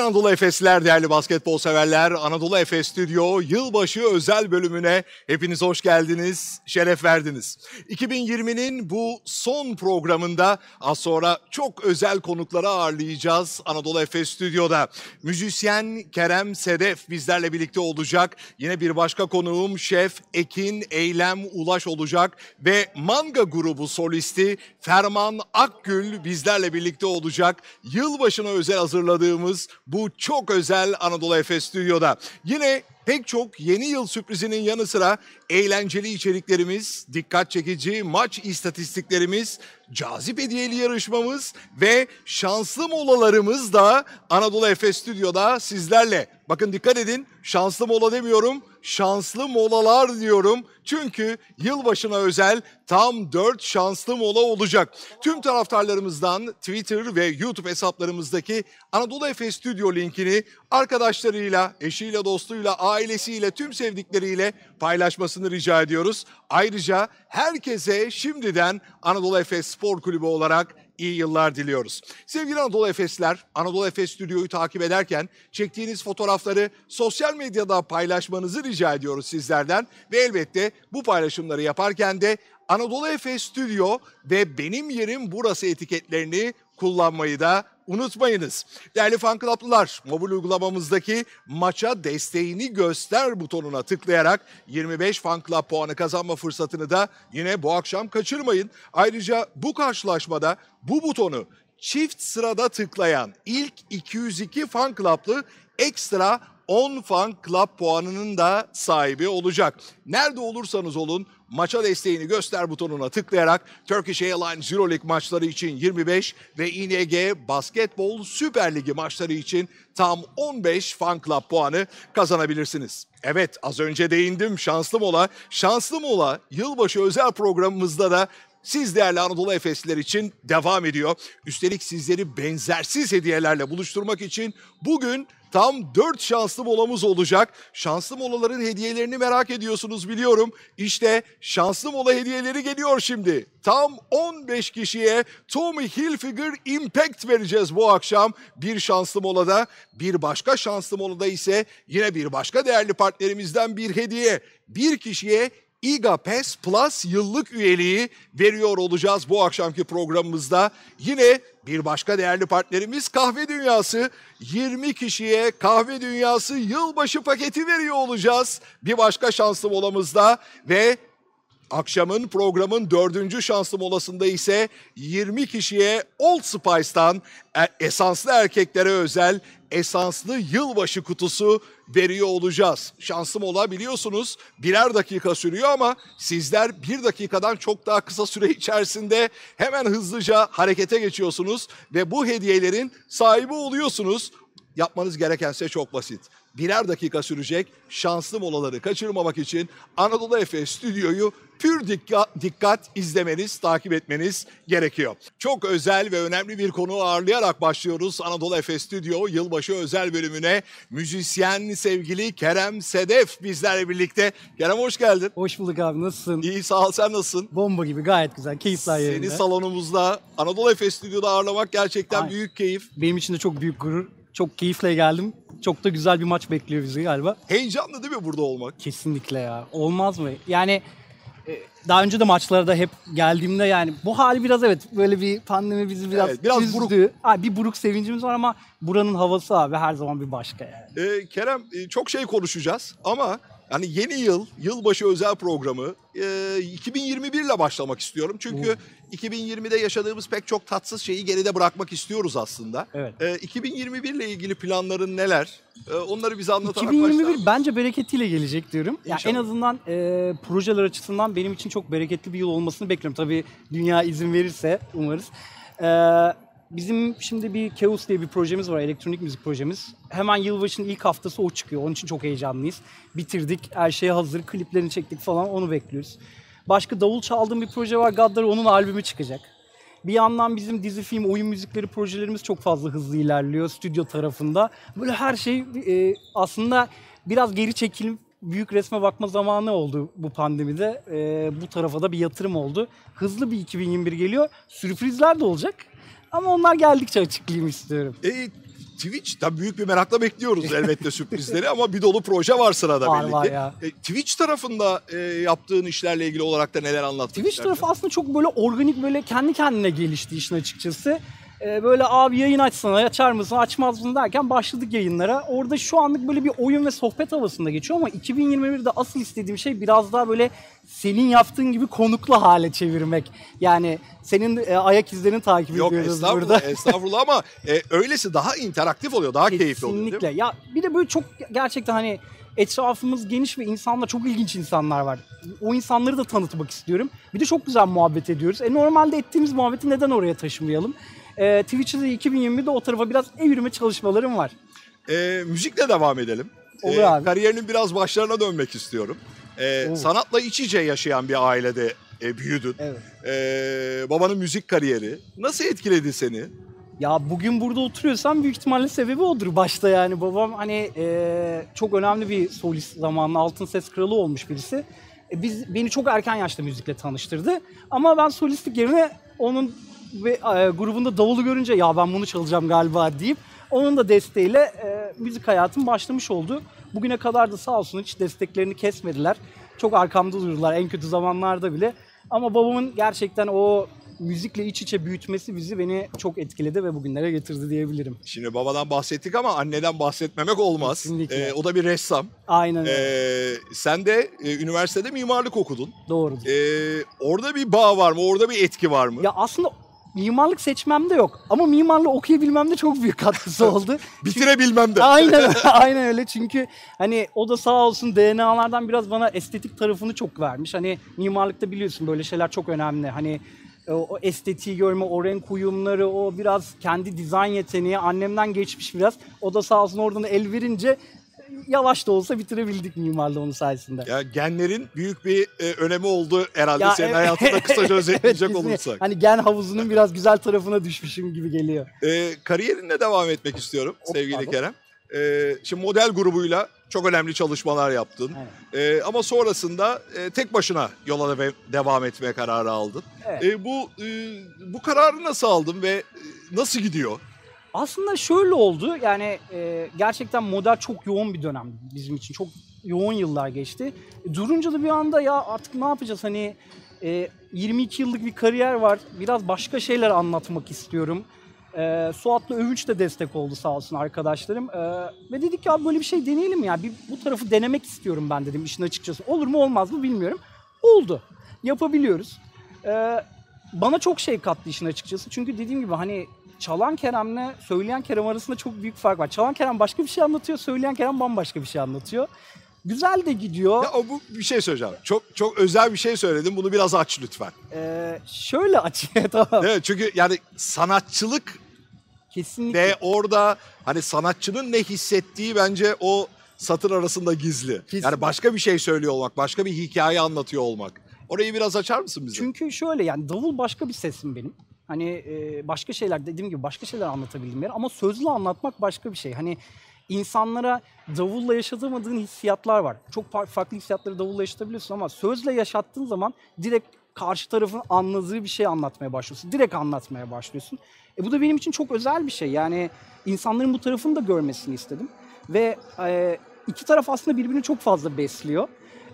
Anadolu Efesliler, değerli basketbol severler, Anadolu Efes Stüdyo yılbaşı özel bölümüne hepiniz hoş geldiniz, şeref verdiniz. 2020'nin bu son programında az sonra çok özel konukları ağırlayacağız Anadolu Efes Stüdyo'da. Müzisyen Kerem Sedef bizlerle birlikte olacak. Yine bir başka konuğum Şef Ekin Eylem Ulaş olacak ve Manga grubu solisti Ferman Akgül bizlerle birlikte olacak. Yılbaşına özel hazırladığımız bu çok özel Anadolu Efes Stüdyo'da. Yine pek çok yeni yıl sürprizinin yanı sıra eğlenceli içeriklerimiz, dikkat çekici maç istatistiklerimiz, cazip hediyeli yarışmamız ve şanslı molalarımız da Anadolu Efes Stüdyo'da sizlerle. Bakın dikkat edin şanslı mola demiyorum, şanslı molalar diyorum. Çünkü yılbaşına özel tam 4 şanslı mola olacak. Tüm taraftarlarımızdan Twitter ve YouTube hesaplarımızdaki Anadolu Efes Stüdyo linkini arkadaşlarıyla, eşiyle, dostuyla, ailesiyle, tüm sevdikleriyle paylaşmasını rica ediyoruz. Ayrıca herkese şimdiden Anadolu Efes Spor Kulübü olarak iyi yıllar diliyoruz. Sevgili Anadolu Efesler, Anadolu Efes Stüdyo'yu takip ederken çektiğiniz fotoğrafları sosyal medyada paylaşmanızı rica ediyoruz sizlerden. Ve elbette bu paylaşımları yaparken de Anadolu Efes Stüdyo ve Benim Yerim Burası etiketlerini kullanmayı da unutmayınız. Değerli fan club'lılar, mobil uygulamamızdaki maça desteğini göster butonuna tıklayarak 25 fan club puanı kazanma fırsatını da yine bu akşam kaçırmayın. Ayrıca bu karşılaşmada bu butonu çift sırada tıklayan ilk 202 fan club'lı ekstra 10 fan club puanının da sahibi olacak. Nerede olursanız olun maça desteğini göster butonuna tıklayarak Turkish Airlines Euroleague maçları için 25 ve ING Basketbol Süper Ligi maçları için tam 15 fan club puanı kazanabilirsiniz. Evet az önce değindim şanslı mola. Şanslı mola yılbaşı özel programımızda da siz değerli Anadolu Efesliler için devam ediyor. Üstelik sizleri benzersiz hediyelerle buluşturmak için bugün tam 4 şanslı molamız olacak. Şanslı molaların hediyelerini merak ediyorsunuz biliyorum. İşte şanslı mola hediyeleri geliyor şimdi. Tam 15 kişiye Tommy Hilfiger Impact vereceğiz bu akşam bir şanslı molada. Bir başka şanslı molada ise yine bir başka değerli partnerimizden bir hediye. Bir kişiye İGA Pass Plus yıllık üyeliği veriyor olacağız bu akşamki programımızda. Yine bir başka değerli partnerimiz Kahve Dünyası. 20 kişiye Kahve Dünyası yılbaşı paketi veriyor olacağız. Bir başka şanslı molamızda ve Akşamın programın dördüncü şanslı molasında ise 20 kişiye Old Spice'tan e, esanslı erkeklere özel esanslı yılbaşı kutusu veriyor olacağız. Şanslı mola biliyorsunuz birer dakika sürüyor ama sizler bir dakikadan çok daha kısa süre içerisinde hemen hızlıca harekete geçiyorsunuz ve bu hediyelerin sahibi oluyorsunuz. Yapmanız gerekense çok basit birer dakika sürecek şanslı molaları kaçırmamak için Anadolu Efes stüdyoyu pür dikkat, dikkat izlemeniz, takip etmeniz gerekiyor. Çok özel ve önemli bir konu ağırlayarak başlıyoruz Anadolu Efes Stüdyo yılbaşı özel bölümüne. Müzisyen sevgili Kerem Sedef bizlerle birlikte. Kerem hoş geldin. Hoş bulduk abi nasılsın? İyi sağ ol sen nasılsın? Bomba gibi gayet güzel keyifler yerinde. Seni salonumuzda Anadolu Efes Stüdyo'da ağırlamak gerçekten Aynen. büyük keyif. Benim için de çok büyük gurur. Çok keyifle geldim. Çok da güzel bir maç bekliyor bizi galiba. Heyecanlı değil mi burada olmak? Kesinlikle ya. Olmaz mı? Yani e, daha önce de maçlara da hep geldiğimde yani bu hali biraz evet böyle bir pandemi bizi biraz, Evet, biraz üzdü. buruk. Ha, bir buruk sevincimiz var ama buranın havası abi her zaman bir başka yani. Ee, Kerem e, çok şey konuşacağız ama yani yeni yıl, yılbaşı özel programı e, 2021 ile başlamak istiyorum. Çünkü 2020'de yaşadığımız pek çok tatsız şeyi geride bırakmak istiyoruz aslında. Evet. E, 2021 ile ilgili planların neler? E, onları bize anlatarak 2021 başlar. bence bereketiyle gelecek diyorum. Ya İnşallah. en azından e, projeler açısından benim için çok bereketli bir yıl olmasını bekliyorum. Tabii dünya izin verirse umarız. E, bizim şimdi bir Chaos diye bir projemiz var, elektronik müzik projemiz. Hemen yılbaşının ilk haftası o çıkıyor. Onun için çok heyecanlıyız. Bitirdik, her şey hazır, kliplerini çektik falan onu bekliyoruz. Başka davul çaldığım bir proje var, Gaddar onun albümü çıkacak. Bir yandan bizim dizi, film, oyun müzikleri projelerimiz çok fazla hızlı ilerliyor stüdyo tarafında. Böyle her şey e, aslında biraz geri çekilip büyük resme bakma zamanı oldu bu pandemide. E, bu tarafa da bir yatırım oldu. Hızlı bir 2021 geliyor. Sürprizler de olacak. Ama onlar geldikçe açıklayayım istiyorum. E, Twitch tabii büyük bir merakla bekliyoruz elbette sürprizleri ama bir dolu proje var sırada Var, belli var ki. ya. E, Twitch tarafında e, yaptığın işlerle ilgili olarak da neler anlatmak Twitch tarafı aslında çok böyle organik böyle kendi kendine gelişti işin açıkçası. Ee, böyle abi yayın açsana açar mısın açmaz mısın derken başladık yayınlara. Orada şu anlık böyle bir oyun ve sohbet havasında geçiyor ama 2021'de asıl istediğim şey biraz daha böyle senin yaptığın gibi konuklu hale çevirmek. Yani senin e, ayak izlerini takip Yok ediyoruz estağfurullah, burada. estağfurullah ama e, öylesi daha interaktif oluyor, daha keyifli oluyor? Kesinlikle. Ya bir de böyle çok gerçekten hani etrafımız geniş ve insanlar çok ilginç insanlar var. O insanları da tanıtmak istiyorum. Bir de çok güzel muhabbet ediyoruz. E normalde ettiğimiz muhabbeti neden oraya taşımayalım? E, Twitch'te de 2020'de o tarafa biraz evirme çalışmalarım var. E, müzikle devam edelim. Olur E, abi. Kariyerinin biraz başlarına dönmek istiyorum. E, Oo. sanatla iç içe yaşayan bir ailede e, büyüdün. Evet. E, babanın müzik kariyeri nasıl etkiledi seni? Ya bugün burada oturuyorsam büyük ihtimalle sebebi odur başta yani. Babam hani e, çok önemli bir solist zamanında altın ses kralı olmuş birisi. E, biz beni çok erken yaşta müzikle tanıştırdı. Ama ben solistlik yerine onun ve e, grubunda davulu görünce ya ben bunu çalacağım galiba deyip onun da desteğiyle e, müzik hayatım başlamış oldu. Bugüne kadar da sağ olsun hiç desteklerini kesmediler. Çok arkamda durdular en kötü zamanlarda bile. Ama babamın gerçekten o müzikle iç içe büyütmesi bizi beni çok etkiledi ve bugünlere getirdi diyebilirim. Şimdi babadan bahsettik ama anneden bahsetmemek olmaz. Kesinlikle. E, o da bir ressam. Aynen öyle. E, sen de e, üniversitede mimarlık okudun. Doğrudur. E, orada bir bağ var mı? Orada bir etki var mı? Ya aslında mimarlık seçmemde yok ama mimarlığı okuyabilmemde çok büyük katkısı oldu. Bitirebilmem de. aynen aynen öyle çünkü hani o da sağ olsun DNA'lardan biraz bana estetik tarafını çok vermiş. Hani mimarlıkta biliyorsun böyle şeyler çok önemli. Hani o, o estetiği görme, o renk uyumları, o biraz kendi dizayn yeteneği annemden geçmiş biraz. O da sağ olsun oradan el verince yavaş da olsa bitirebildik mimarlığı onun sayesinde. Ya genlerin büyük bir e, önemi oldu herhalde Ya senin evet. hayatında kısaca özetleyecek Evet, olursak. Hani gen havuzunun biraz güzel tarafına düşmüşüm gibi geliyor. E, kariyerinle devam etmek istiyorum Hop, sevgili pardon. Kerem. E, şimdi model grubuyla çok önemli çalışmalar yaptın. E, ama sonrasında e, tek başına yola de- devam etmeye kararı aldın. Evet. E, bu e, bu kararı nasıl aldın ve e, nasıl gidiyor? Aslında şöyle oldu yani e, gerçekten model çok yoğun bir dönem bizim için. Çok yoğun yıllar geçti. E, durunca da bir anda ya artık ne yapacağız hani e, 22 yıllık bir kariyer var. Biraz başka şeyler anlatmak istiyorum. E, Suat'la Övünç de destek oldu sağ olsun arkadaşlarım. E, ve dedik ya böyle bir şey deneyelim ya. Bir, bu tarafı denemek istiyorum ben dedim işin açıkçası. Olur mu olmaz mı bilmiyorum. Oldu. Yapabiliyoruz. E, bana çok şey kattı işin açıkçası. Çünkü dediğim gibi hani çalan Kerem'le söyleyen Kerem arasında çok büyük fark var. Çalan Kerem başka bir şey anlatıyor, söyleyen Kerem bambaşka bir şey anlatıyor. Güzel de gidiyor. Ya bu bir şey söyleyeceğim. Çok çok özel bir şey söyledim. Bunu biraz aç lütfen. Ee, şöyle açık tamam. Evet, çünkü yani sanatçılık Kesinlikle. ve orada hani sanatçının ne hissettiği bence o satır arasında gizli. Kesin. Yani başka bir şey söylüyor olmak, başka bir hikaye anlatıyor olmak. Orayı biraz açar mısın bize? Çünkü şöyle yani davul başka bir sesim benim. Hani e, başka şeyler dediğim gibi başka şeyler anlatabildiğim yer ama sözlü anlatmak başka bir şey. Hani insanlara davulla yaşatamadığın hissiyatlar var. Çok fa- farklı hissiyatları davulla yaşatabiliyorsun ama sözle yaşattığın zaman direkt karşı tarafın anladığı bir şey anlatmaya başlıyorsun. Direkt anlatmaya başlıyorsun. E bu da benim için çok özel bir şey. Yani insanların bu tarafını da görmesini istedim. Ve e, iki taraf aslında birbirini çok fazla besliyor.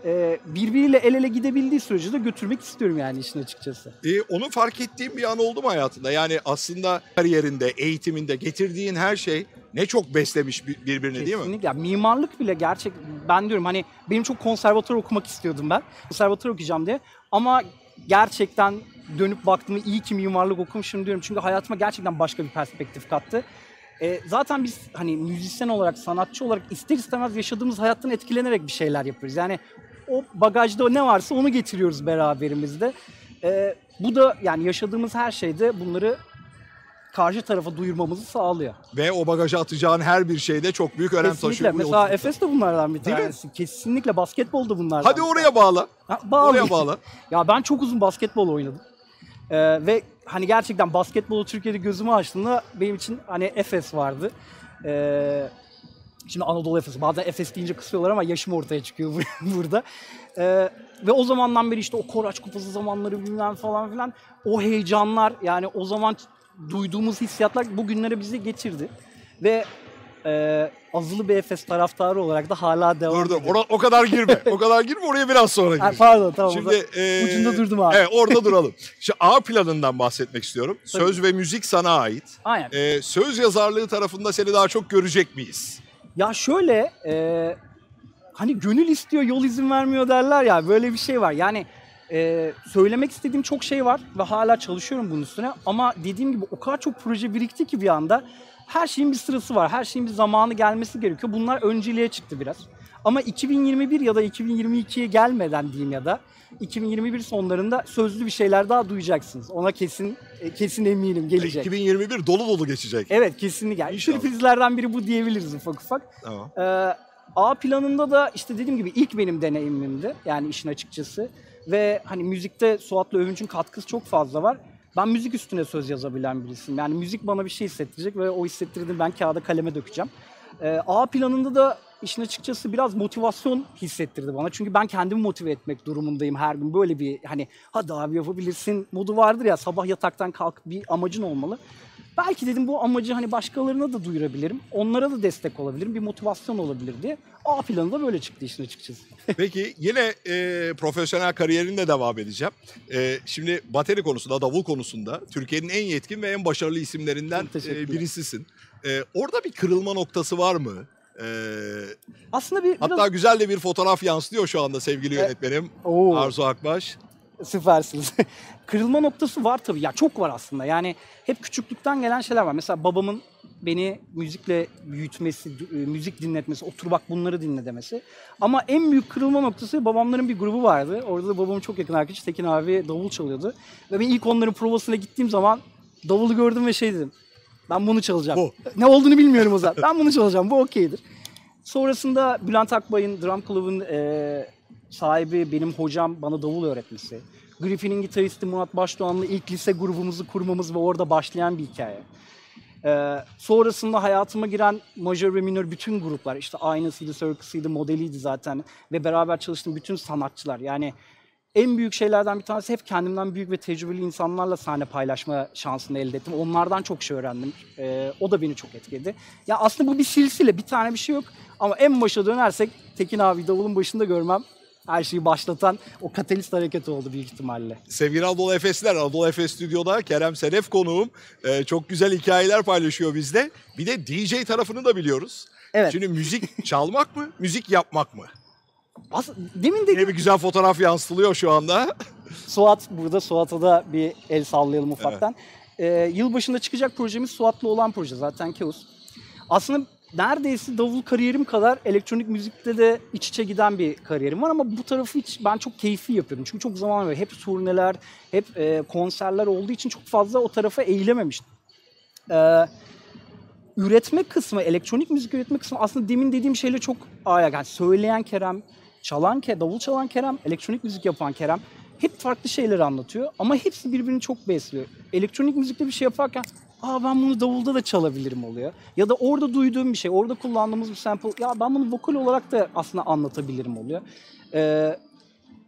E, birbiriyle el ele gidebildiği sürece de götürmek istiyorum yani işin açıkçası. Ee, onu fark ettiğin bir an oldu mu hayatında? Yani aslında kariyerinde, eğitiminde getirdiğin her şey ne çok beslemiş bir- birbirini değil mi? Kesinlikle. Mimarlık bile gerçek ben diyorum hani benim çok konservatuar okumak istiyordum ben. Konservatuar okuyacağım diye. Ama gerçekten dönüp baktığımda iyi ki mimarlık okumuşum diyorum. Çünkü hayatıma gerçekten başka bir perspektif kattı. E, zaten biz hani müzisyen olarak, sanatçı olarak ister istemez yaşadığımız hayattan etkilenerek bir şeyler yapıyoruz. Yani o bagajda ne varsa onu getiriyoruz beraberimizde. E, bu da yani yaşadığımız her şeyde bunları karşı tarafa duyurmamızı sağlıyor. Ve o bagaja atacağın her bir şeyde çok büyük önem Kesinlikle. taşıyor. Mesela yolculukta. Efes de bunlardan bir Değil mi? tanesi. Kesinlikle basketbol da bunlardan. Hadi oraya bağla. Ha, bağlayayım. Oraya bağla. ya ben çok uzun basketbol oynadım. Ee, ve hani gerçekten basketbolu Türkiye'de gözümü açtığımda benim için hani Efes vardı. Ee, şimdi Anadolu Efes. Bazen Efes deyince kısıyorlar ama yaşım ortaya çıkıyor bur- burada. Ee, ve o zamandan beri işte o Koraç Kupası zamanları bilmem falan filan o heyecanlar yani o zaman duyduğumuz hissiyatlar bugünlere bizi getirdi. Ve e, azılı bir Efes taraftarı olarak da hala devam Dur ediyorum. Ora- o kadar girme. o kadar girme oraya biraz sonra Ha, gir. pardon tamam. Şimdi e, ucunda durdum abi. Evet orada duralım. Şimdi A planından bahsetmek istiyorum. Söz ve müzik sana ait. Aynen. E, söz yazarlığı tarafında seni daha çok görecek miyiz? Ya şöyle e, hani gönül istiyor yol izin vermiyor derler ya böyle bir şey var. Yani e, söylemek istediğim çok şey var ve hala çalışıyorum bunun üstüne. Ama dediğim gibi o kadar çok proje birikti ki bir anda her şeyin bir sırası var. Her şeyin bir zamanı gelmesi gerekiyor. Bunlar önceliğe çıktı biraz. Ama 2021 ya da 2022'ye gelmeden diyeyim ya da 2021 sonlarında sözlü bir şeyler daha duyacaksınız. Ona kesin e, kesin eminim gelecek. 2021 dolu dolu geçecek. Evet kesinlikle. Yani sürprizlerden biri bu diyebiliriz ufak ufak. Tamam. Ee, A planında da işte dediğim gibi ilk benim deneyimimdi. Yani işin açıkçası. Ve hani müzikte Suat'la Övünç'ün katkısı çok fazla var. Ben müzik üstüne söz yazabilen birisiyim. Yani müzik bana bir şey hissettirecek ve o hissettirdiğini ben kağıda kaleme dökeceğim. Ee, A planında da işin açıkçası biraz motivasyon hissettirdi bana. Çünkü ben kendimi motive etmek durumundayım her gün. Böyle bir hani hadi abi yapabilirsin modu vardır ya sabah yataktan kalkıp bir amacın olmalı. Belki dedim bu amacı hani başkalarına da duyurabilirim. Onlara da destek olabilirim. Bir motivasyon olabilir diye. A planı da böyle çıktı işin açıkçası. Peki yine e, profesyonel kariyerinde devam edeceğim. E, şimdi bateri konusunda, davul konusunda Türkiye'nin en yetkin ve en başarılı isimlerinden e, birisisin. E, orada bir kırılma noktası var mı? E, Aslında bir hatta biraz... güzel de bir fotoğraf yansıtıyor şu anda sevgili yönetmenim Oo. Arzu Akbaş. Süpersiniz. Kırılma noktası var tabii. Ya çok var aslında. Yani hep küçüklükten gelen şeyler var. Mesela babamın beni müzikle büyütmesi, e, müzik dinletmesi, otur bak bunları dinle demesi. Ama en büyük kırılma noktası babamların bir grubu vardı. Orada da babamın çok yakın arkadaşı Tekin abi davul çalıyordu. Ve ben ilk onların provasına gittiğim zaman davulu gördüm ve şey dedim. Ben bunu çalacağım. Bu. Ne olduğunu bilmiyorum o zaman. Ben bunu çalacağım. Bu okeydir. Sonrasında Bülent Akbay'ın Drum Club'ın e, sahibi benim hocam bana davul öğretmesi. Griffin'in gitaristi Murat Başdoğan'la ilk lise grubumuzu kurmamız ve orada başlayan bir hikaye. Ee, sonrasında hayatıma giren major ve minor bütün gruplar işte aynısıydı, circus'ıydı, modeliydi zaten ve beraber çalıştığım bütün sanatçılar yani en büyük şeylerden bir tanesi hep kendimden büyük ve tecrübeli insanlarla sahne paylaşma şansını elde ettim. Onlardan çok şey öğrendim. Ee, o da beni çok etkiledi. Ya aslında bu bir silsile, bir tane bir şey yok. Ama en başa dönersek Tekin abi davulun başında görmem her şeyi başlatan o katalist hareket oldu büyük ihtimalle. Sevgili Anadolu Efesler, Anadolu Efes Stüdyo'da Kerem Sedef konuğum. E, çok güzel hikayeler paylaşıyor bizde. Bir de DJ tarafını da biliyoruz. Evet. Şimdi müzik çalmak mı, müzik yapmak mı? Aslında demin Yine dediğim bir güzel fotoğraf yansıtılıyor şu anda. Suat burada. Suat'a da bir el sallayalım ufaktan. Ee, yılbaşında çıkacak projemiz Suat'la olan proje zaten Keus. Aslında neredeyse davul kariyerim kadar elektronik müzikte de iç içe giden bir kariyerim var ama bu tarafı hiç ben çok keyifli yapıyorum. Çünkü çok zaman var. Hep turneler, hep e, konserler olduğu için çok fazla o tarafa eğilememiştim. Ee, üretme kısmı, elektronik müzik üretme kısmı aslında demin dediğim şeyle çok ayak. Yani söyleyen Kerem, çalan davul çalan Kerem, elektronik müzik yapan Kerem hep farklı şeyleri anlatıyor ama hepsi birbirini çok besliyor. Elektronik müzikte bir şey yaparken aa ben bunu davulda da çalabilirim oluyor. Ya da orada duyduğum bir şey, orada kullandığımız bir sample ya ben bunu vokal olarak da aslında anlatabilirim oluyor. Ee,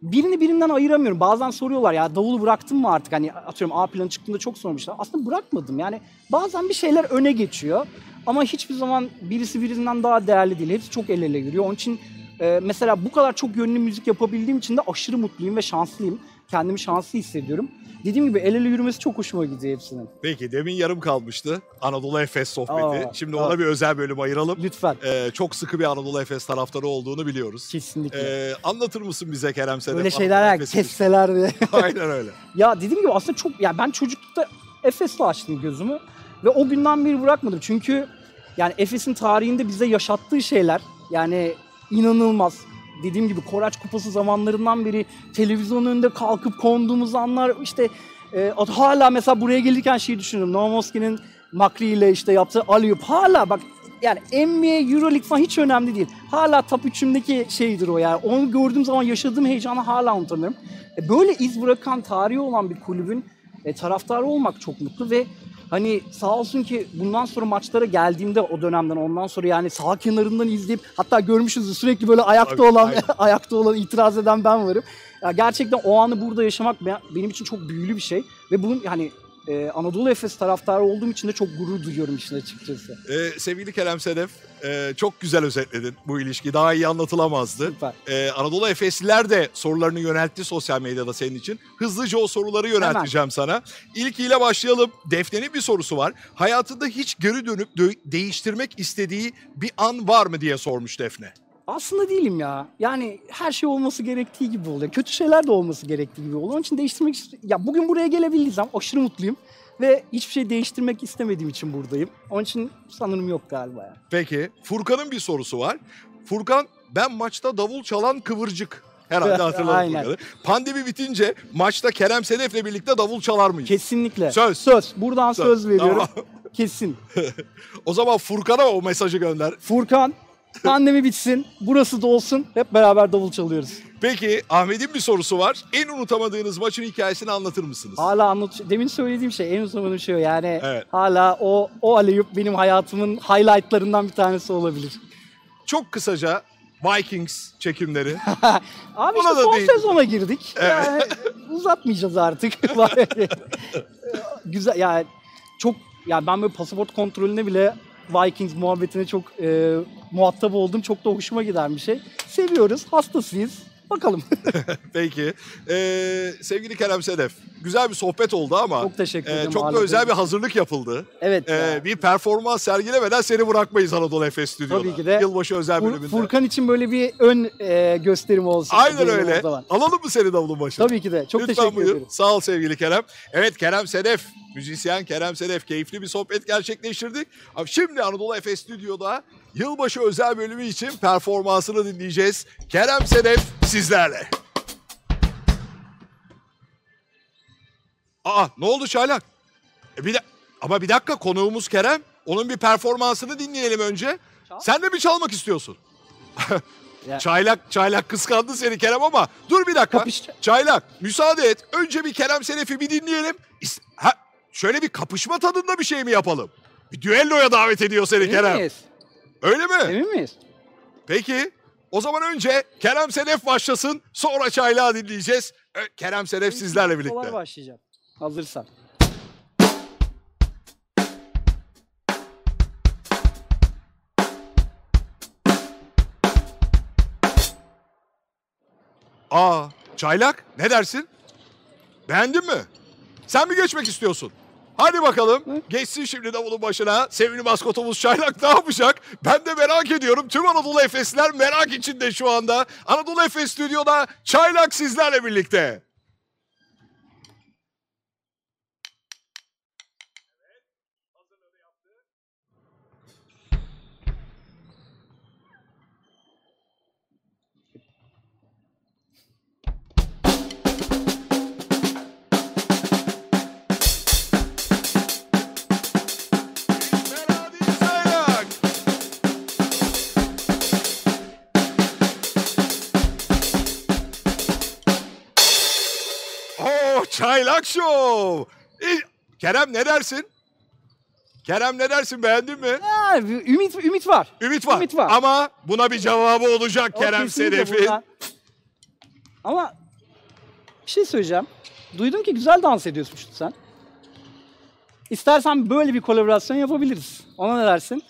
birini birinden ayıramıyorum. Bazen soruyorlar ya davulu bıraktın mı artık? Hani atıyorum A planı çıktığında çok sormuşlar. Aslında bırakmadım. Yani bazen bir şeyler öne geçiyor. Ama hiçbir zaman birisi birinden daha değerli değil. Hepsi çok el ele yürüyor. Onun için e, mesela bu kadar çok yönlü müzik yapabildiğim için de aşırı mutluyum ve şanslıyım. Kendimi şanslı hissediyorum. Dediğim gibi el ele yürümesi çok hoşuma gidiyor hepsinin. Peki demin yarım kalmıştı Anadolu Efes sohbeti. Aa, Şimdi aa. ona bir özel bölüm ayıralım. Lütfen. Ee, çok sıkı bir Anadolu Efes taraftarı olduğunu biliyoruz. Kesinlikle. Ee, anlatır mısın bize Kerem Sedef? Böyle şeyler kesseler diye. Aynen öyle. Ya dediğim gibi aslında çok ya ben çocuklukta Efes'le açtım gözümü ve o günden beri bırakmadım. Çünkü yani Efes'in tarihinde bize yaşattığı şeyler yani inanılmaz. Dediğim gibi Koraç Kupası zamanlarından beri televizyon önünde kalkıp konduğumuz anlar işte e, hala mesela buraya gelirken şeyi düşünüyorum. Novomoski'nin Makri ile işte yaptığı Aliyup hala bak yani NBA, Euroleague falan hiç önemli değil. Hala top 3'ümdeki şeydir o yani. Onu gördüğüm zaman yaşadığım heyecanı hala unutamıyorum. E, Böyle iz bırakan tarihi olan bir kulübün e, taraftarı olmak çok mutlu ve hani sağ olsun ki bundan sonra maçlara geldiğimde o dönemden ondan sonra yani sağ kenarından izleyip hatta görmüşüzdür sürekli böyle ayakta olan ayakta olan itiraz eden ben varım. Ya gerçekten o anı burada yaşamak be- benim için çok büyülü bir şey ve bunun hani e, Anadolu Efes taraftarı olduğum için de çok gurur duyuyorum işin açıkçası. Ee, sevgili Kerem Sedef, e, çok güzel özetledin bu ilişki. Daha iyi anlatılamazdı. Süper. Ee, Anadolu Efesliler de sorularını yöneltti sosyal medyada senin için. Hızlıca o soruları yönelteceğim sana. İlkiyle başlayalım. Defne'nin bir sorusu var. Hayatında hiç geri dönüp dö- değiştirmek istediği bir an var mı diye sormuş Defne. Aslında değilim ya. Yani her şey olması gerektiği gibi oluyor. Kötü şeyler de olması gerektiği gibi oluyor. Onun için değiştirmek Ya bugün buraya gelebildiysem aşırı mutluyum. Ve hiçbir şey değiştirmek istemediğim için buradayım. Onun için sanırım yok galiba ya. Peki Furkan'ın bir sorusu var. Furkan ben maçta davul çalan kıvırcık. Herhalde hatırladın Aynen. Furkan'ı. Pandemi bitince maçta Kerem Sedef'le birlikte davul çalar mıyız? Kesinlikle. Söz. Söz. Buradan söz, Söz. veriyorum. Tamam. Kesin. O zaman Furkan'a o mesajı gönder. Furkan pandemi bitsin. Burası da olsun. Hep beraber davul çalıyoruz. Peki Ahmet'in bir sorusu var. En unutamadığınız maçın hikayesini anlatır mısınız? Hala anlat. Demin söylediğim şey en unutamadığım şey o. Yani Evet. hala o o aleyüp benim hayatımın highlightlarından bir tanesi olabilir. Çok kısaca Vikings çekimleri. Abi Buna işte da son değil. sezona girdik. Yani uzatmayacağız artık. Güzel yani çok ya ben böyle pasaport kontrolüne bile Vikings muhabbetine çok e, muhatap oldum. Çok da hoşuma giden bir şey. Seviyoruz, hastasıyız. Bakalım. Peki. Ee, sevgili Kerem Sedef. Güzel bir sohbet oldu ama Çok teşekkür e, ederim. çok da özel bir hazırlık yapıldı. Evet. Ee, ya. bir performans sergilemeden seni bırakmayız Anadolu Efes Stüdyo'da. Tabii ki de. Yılbaşı özel Fur- bölümünde. Furkan için böyle bir ön e, gösterim olsun. Aynen öyle. Alalım mı seni davulun başına? Tabii ki de. Çok Lütfen teşekkür buyur. ederim. Sağ ol sevgili Kerem. Evet Kerem Sedef, müzisyen Kerem Sedef. Keyifli bir sohbet gerçekleştirdik. Şimdi Anadolu Efes Stüdyo'da yılbaşı özel bölümü için performansını dinleyeceğiz. Kerem Sedef sizlerle. Aa ne oldu Çaylak? E bir de, ama bir dakika konuğumuz Kerem. Onun bir performansını dinleyelim önce. Çal. Sen de mi çalmak istiyorsun? Ya. Çaylak Çaylak kıskandı seni Kerem ama dur bir dakika. Kapış- Çaylak müsaade et. Önce bir Kerem Sedef'i bir dinleyelim. Ha, şöyle bir kapışma tadında bir şey mi yapalım? Bir düelloya davet ediyor seni Kerem. miyiz? Öyle mi? Emin miyiz? Peki. O zaman önce Kerem Sedef başlasın. Sonra Çaylak'ı dinleyeceğiz. Kerem Sedef sizlerle birlikte. başlayacağım. Hazırsan. Aa, Çaylak ne dersin? Beğendin mi? Sen mi geçmek istiyorsun? Hadi bakalım. Geçsin şimdi davulun başına. Sevgili maskotumuz Çaylak ne yapacak? Ben de merak ediyorum. Tüm Anadolu Efesler merak içinde şu anda. Anadolu Efes Stüdyo'da Çaylak sizlerle birlikte. Çaylak Show. İyi. Kerem ne dersin? Kerem ne dersin beğendin mi? Ha, ümit ümit var. Ümit var. Ümit var. Ama buna bir cevabı olacak O Kerem burada. Ama bir şey söyleyeceğim. Duydum ki güzel dans ediyormuşsun sen. İstersen böyle bir kolaborasyon yapabiliriz. Ona ne dersin?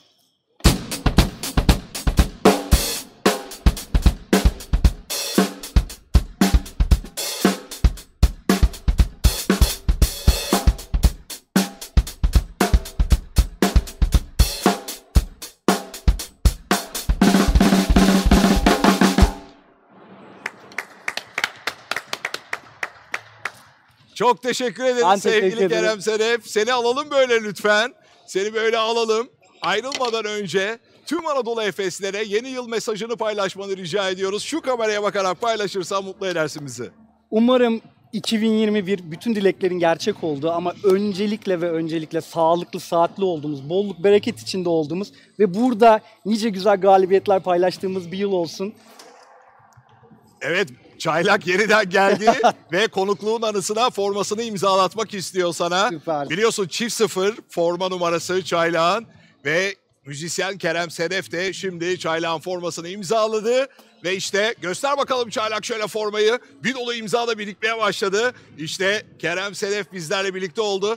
Çok teşekkür ederim Ben teşekkür sevgili ederim. Kerem Sedef. Seni alalım böyle lütfen. Seni böyle alalım. Ayrılmadan önce tüm Anadolu Efeslere yeni yıl mesajını paylaşmanı rica ediyoruz. Şu kameraya bakarak paylaşırsan mutlu edersin bizi. Umarım 2021 bütün dileklerin gerçek olduğu ama öncelikle ve öncelikle sağlıklı, saatli olduğumuz, bolluk, bereket içinde olduğumuz ve burada nice güzel galibiyetler paylaştığımız bir yıl olsun. Evet Çaylak yeniden geldi ve konukluğun anısına formasını imzalatmak istiyor sana. Süper. Biliyorsun çift sıfır forma numarası Çaylak'ın ve müzisyen Kerem Sedef de şimdi Çaylak'ın formasını imzaladı. Ve işte göster bakalım Çaylak şöyle formayı. Bir dolu imza da birikmeye başladı. İşte Kerem Sedef bizlerle birlikte oldu.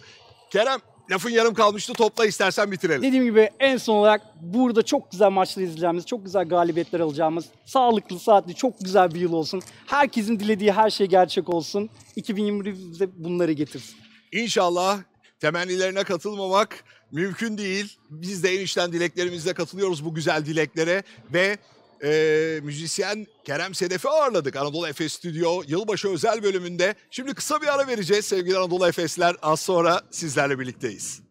Kerem lafın yarım kalmıştı topla istersen bitirelim. Dediğim gibi en son olarak burada çok güzel maçlar izleyeceğimiz, çok güzel galibiyetler alacağımız, sağlıklı, saatli, çok güzel bir yıl olsun. Herkesin dilediği her şey gerçek olsun. 2021 bize bunları getirsin. İnşallah temennilerine katılmamak mümkün değil. Biz de en içten dileklerimizle katılıyoruz bu güzel dileklere ve e, müzisyen Kerem Sedef'i ağırladık Anadolu Efes Stüdyo yılbaşı özel bölümünde. Şimdi kısa bir ara vereceğiz sevgili Anadolu Efesler. Az sonra sizlerle birlikteyiz.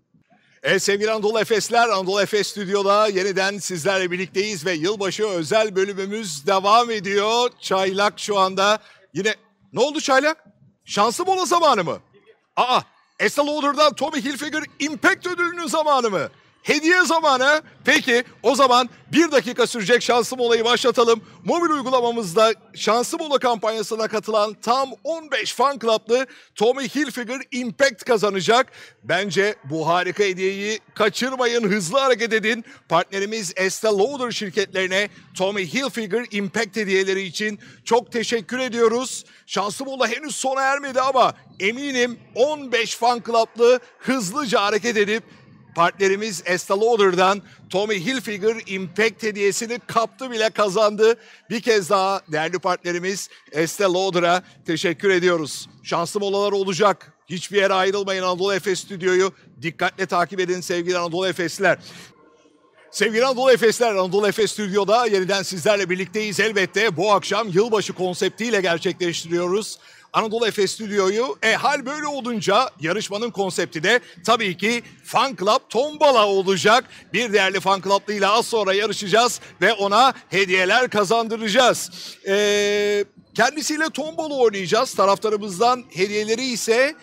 Evet sevgili Anadolu Efesler, Anadolu Efes Stüdyo'da yeniden sizlerle birlikteyiz ve yılbaşı özel bölümümüz devam ediyor. Çaylak şu anda yine... Ne oldu Çaylak? Şanslı mola zamanı mı? Aa, Estee Lauder'dan Tommy Hilfiger Impact ödülünün zamanı mı? Hediye zamanı. Peki o zaman bir dakika sürecek şanslı molayı başlatalım. Mobil uygulamamızda şanslı mola kampanyasına katılan tam 15 fan club'lı Tommy Hilfiger Impact kazanacak. Bence bu harika hediyeyi kaçırmayın, hızlı hareket edin. Partnerimiz Estee Lauder şirketlerine Tommy Hilfiger Impact hediyeleri için çok teşekkür ediyoruz. Şanslı mola henüz sona ermedi ama eminim 15 fan club'lı hızlıca hareket edip Partnerimiz Estee Lauder'dan Tommy Hilfiger Impact hediyesini kaptı bile kazandı. Bir kez daha değerli partnerimiz Estee Lauder'a teşekkür ediyoruz. Şanslı molalar olacak. Hiçbir yere ayrılmayın Anadolu Efes Stüdyo'yu. Dikkatle takip edin sevgili Anadolu Efesliler. Sevgili Anadolu Efesler, Anadolu Efes Stüdyo'da yeniden sizlerle birlikteyiz elbette. Bu akşam yılbaşı konseptiyle gerçekleştiriyoruz. Anadolu Efes Stüdyo'yu. E hal böyle olunca yarışmanın konsepti de tabii ki Fan Club Tombala olacak. Bir değerli Fan Club'lıyla az sonra yarışacağız ve ona hediyeler kazandıracağız. E, kendisiyle tombala oynayacağız. Taraftarımızdan hediyeleri ise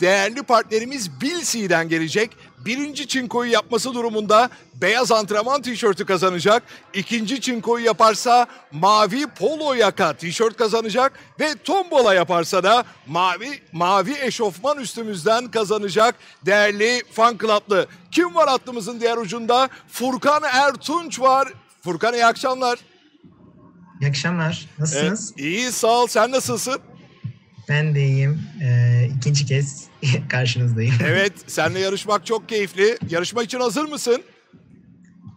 değerli partnerimiz Bilsi'den gelecek. Birinci çinkoyu yapması durumunda beyaz antrenman tişörtü kazanacak. İkinci çinkoyu yaparsa mavi polo yaka tişört kazanacak. Ve tombola yaparsa da mavi mavi eşofman üstümüzden kazanacak değerli fan club'lı. Kim var hattımızın diğer ucunda? Furkan Ertunç var. Furkan iyi akşamlar. İyi akşamlar. Nasılsınız? Evet, iyi sağ ol. Sen nasılsın? Ben de iyiyim. Ee, ikinci kez karşınızdayım. Evet, seninle yarışmak çok keyifli. Yarışma için hazır mısın?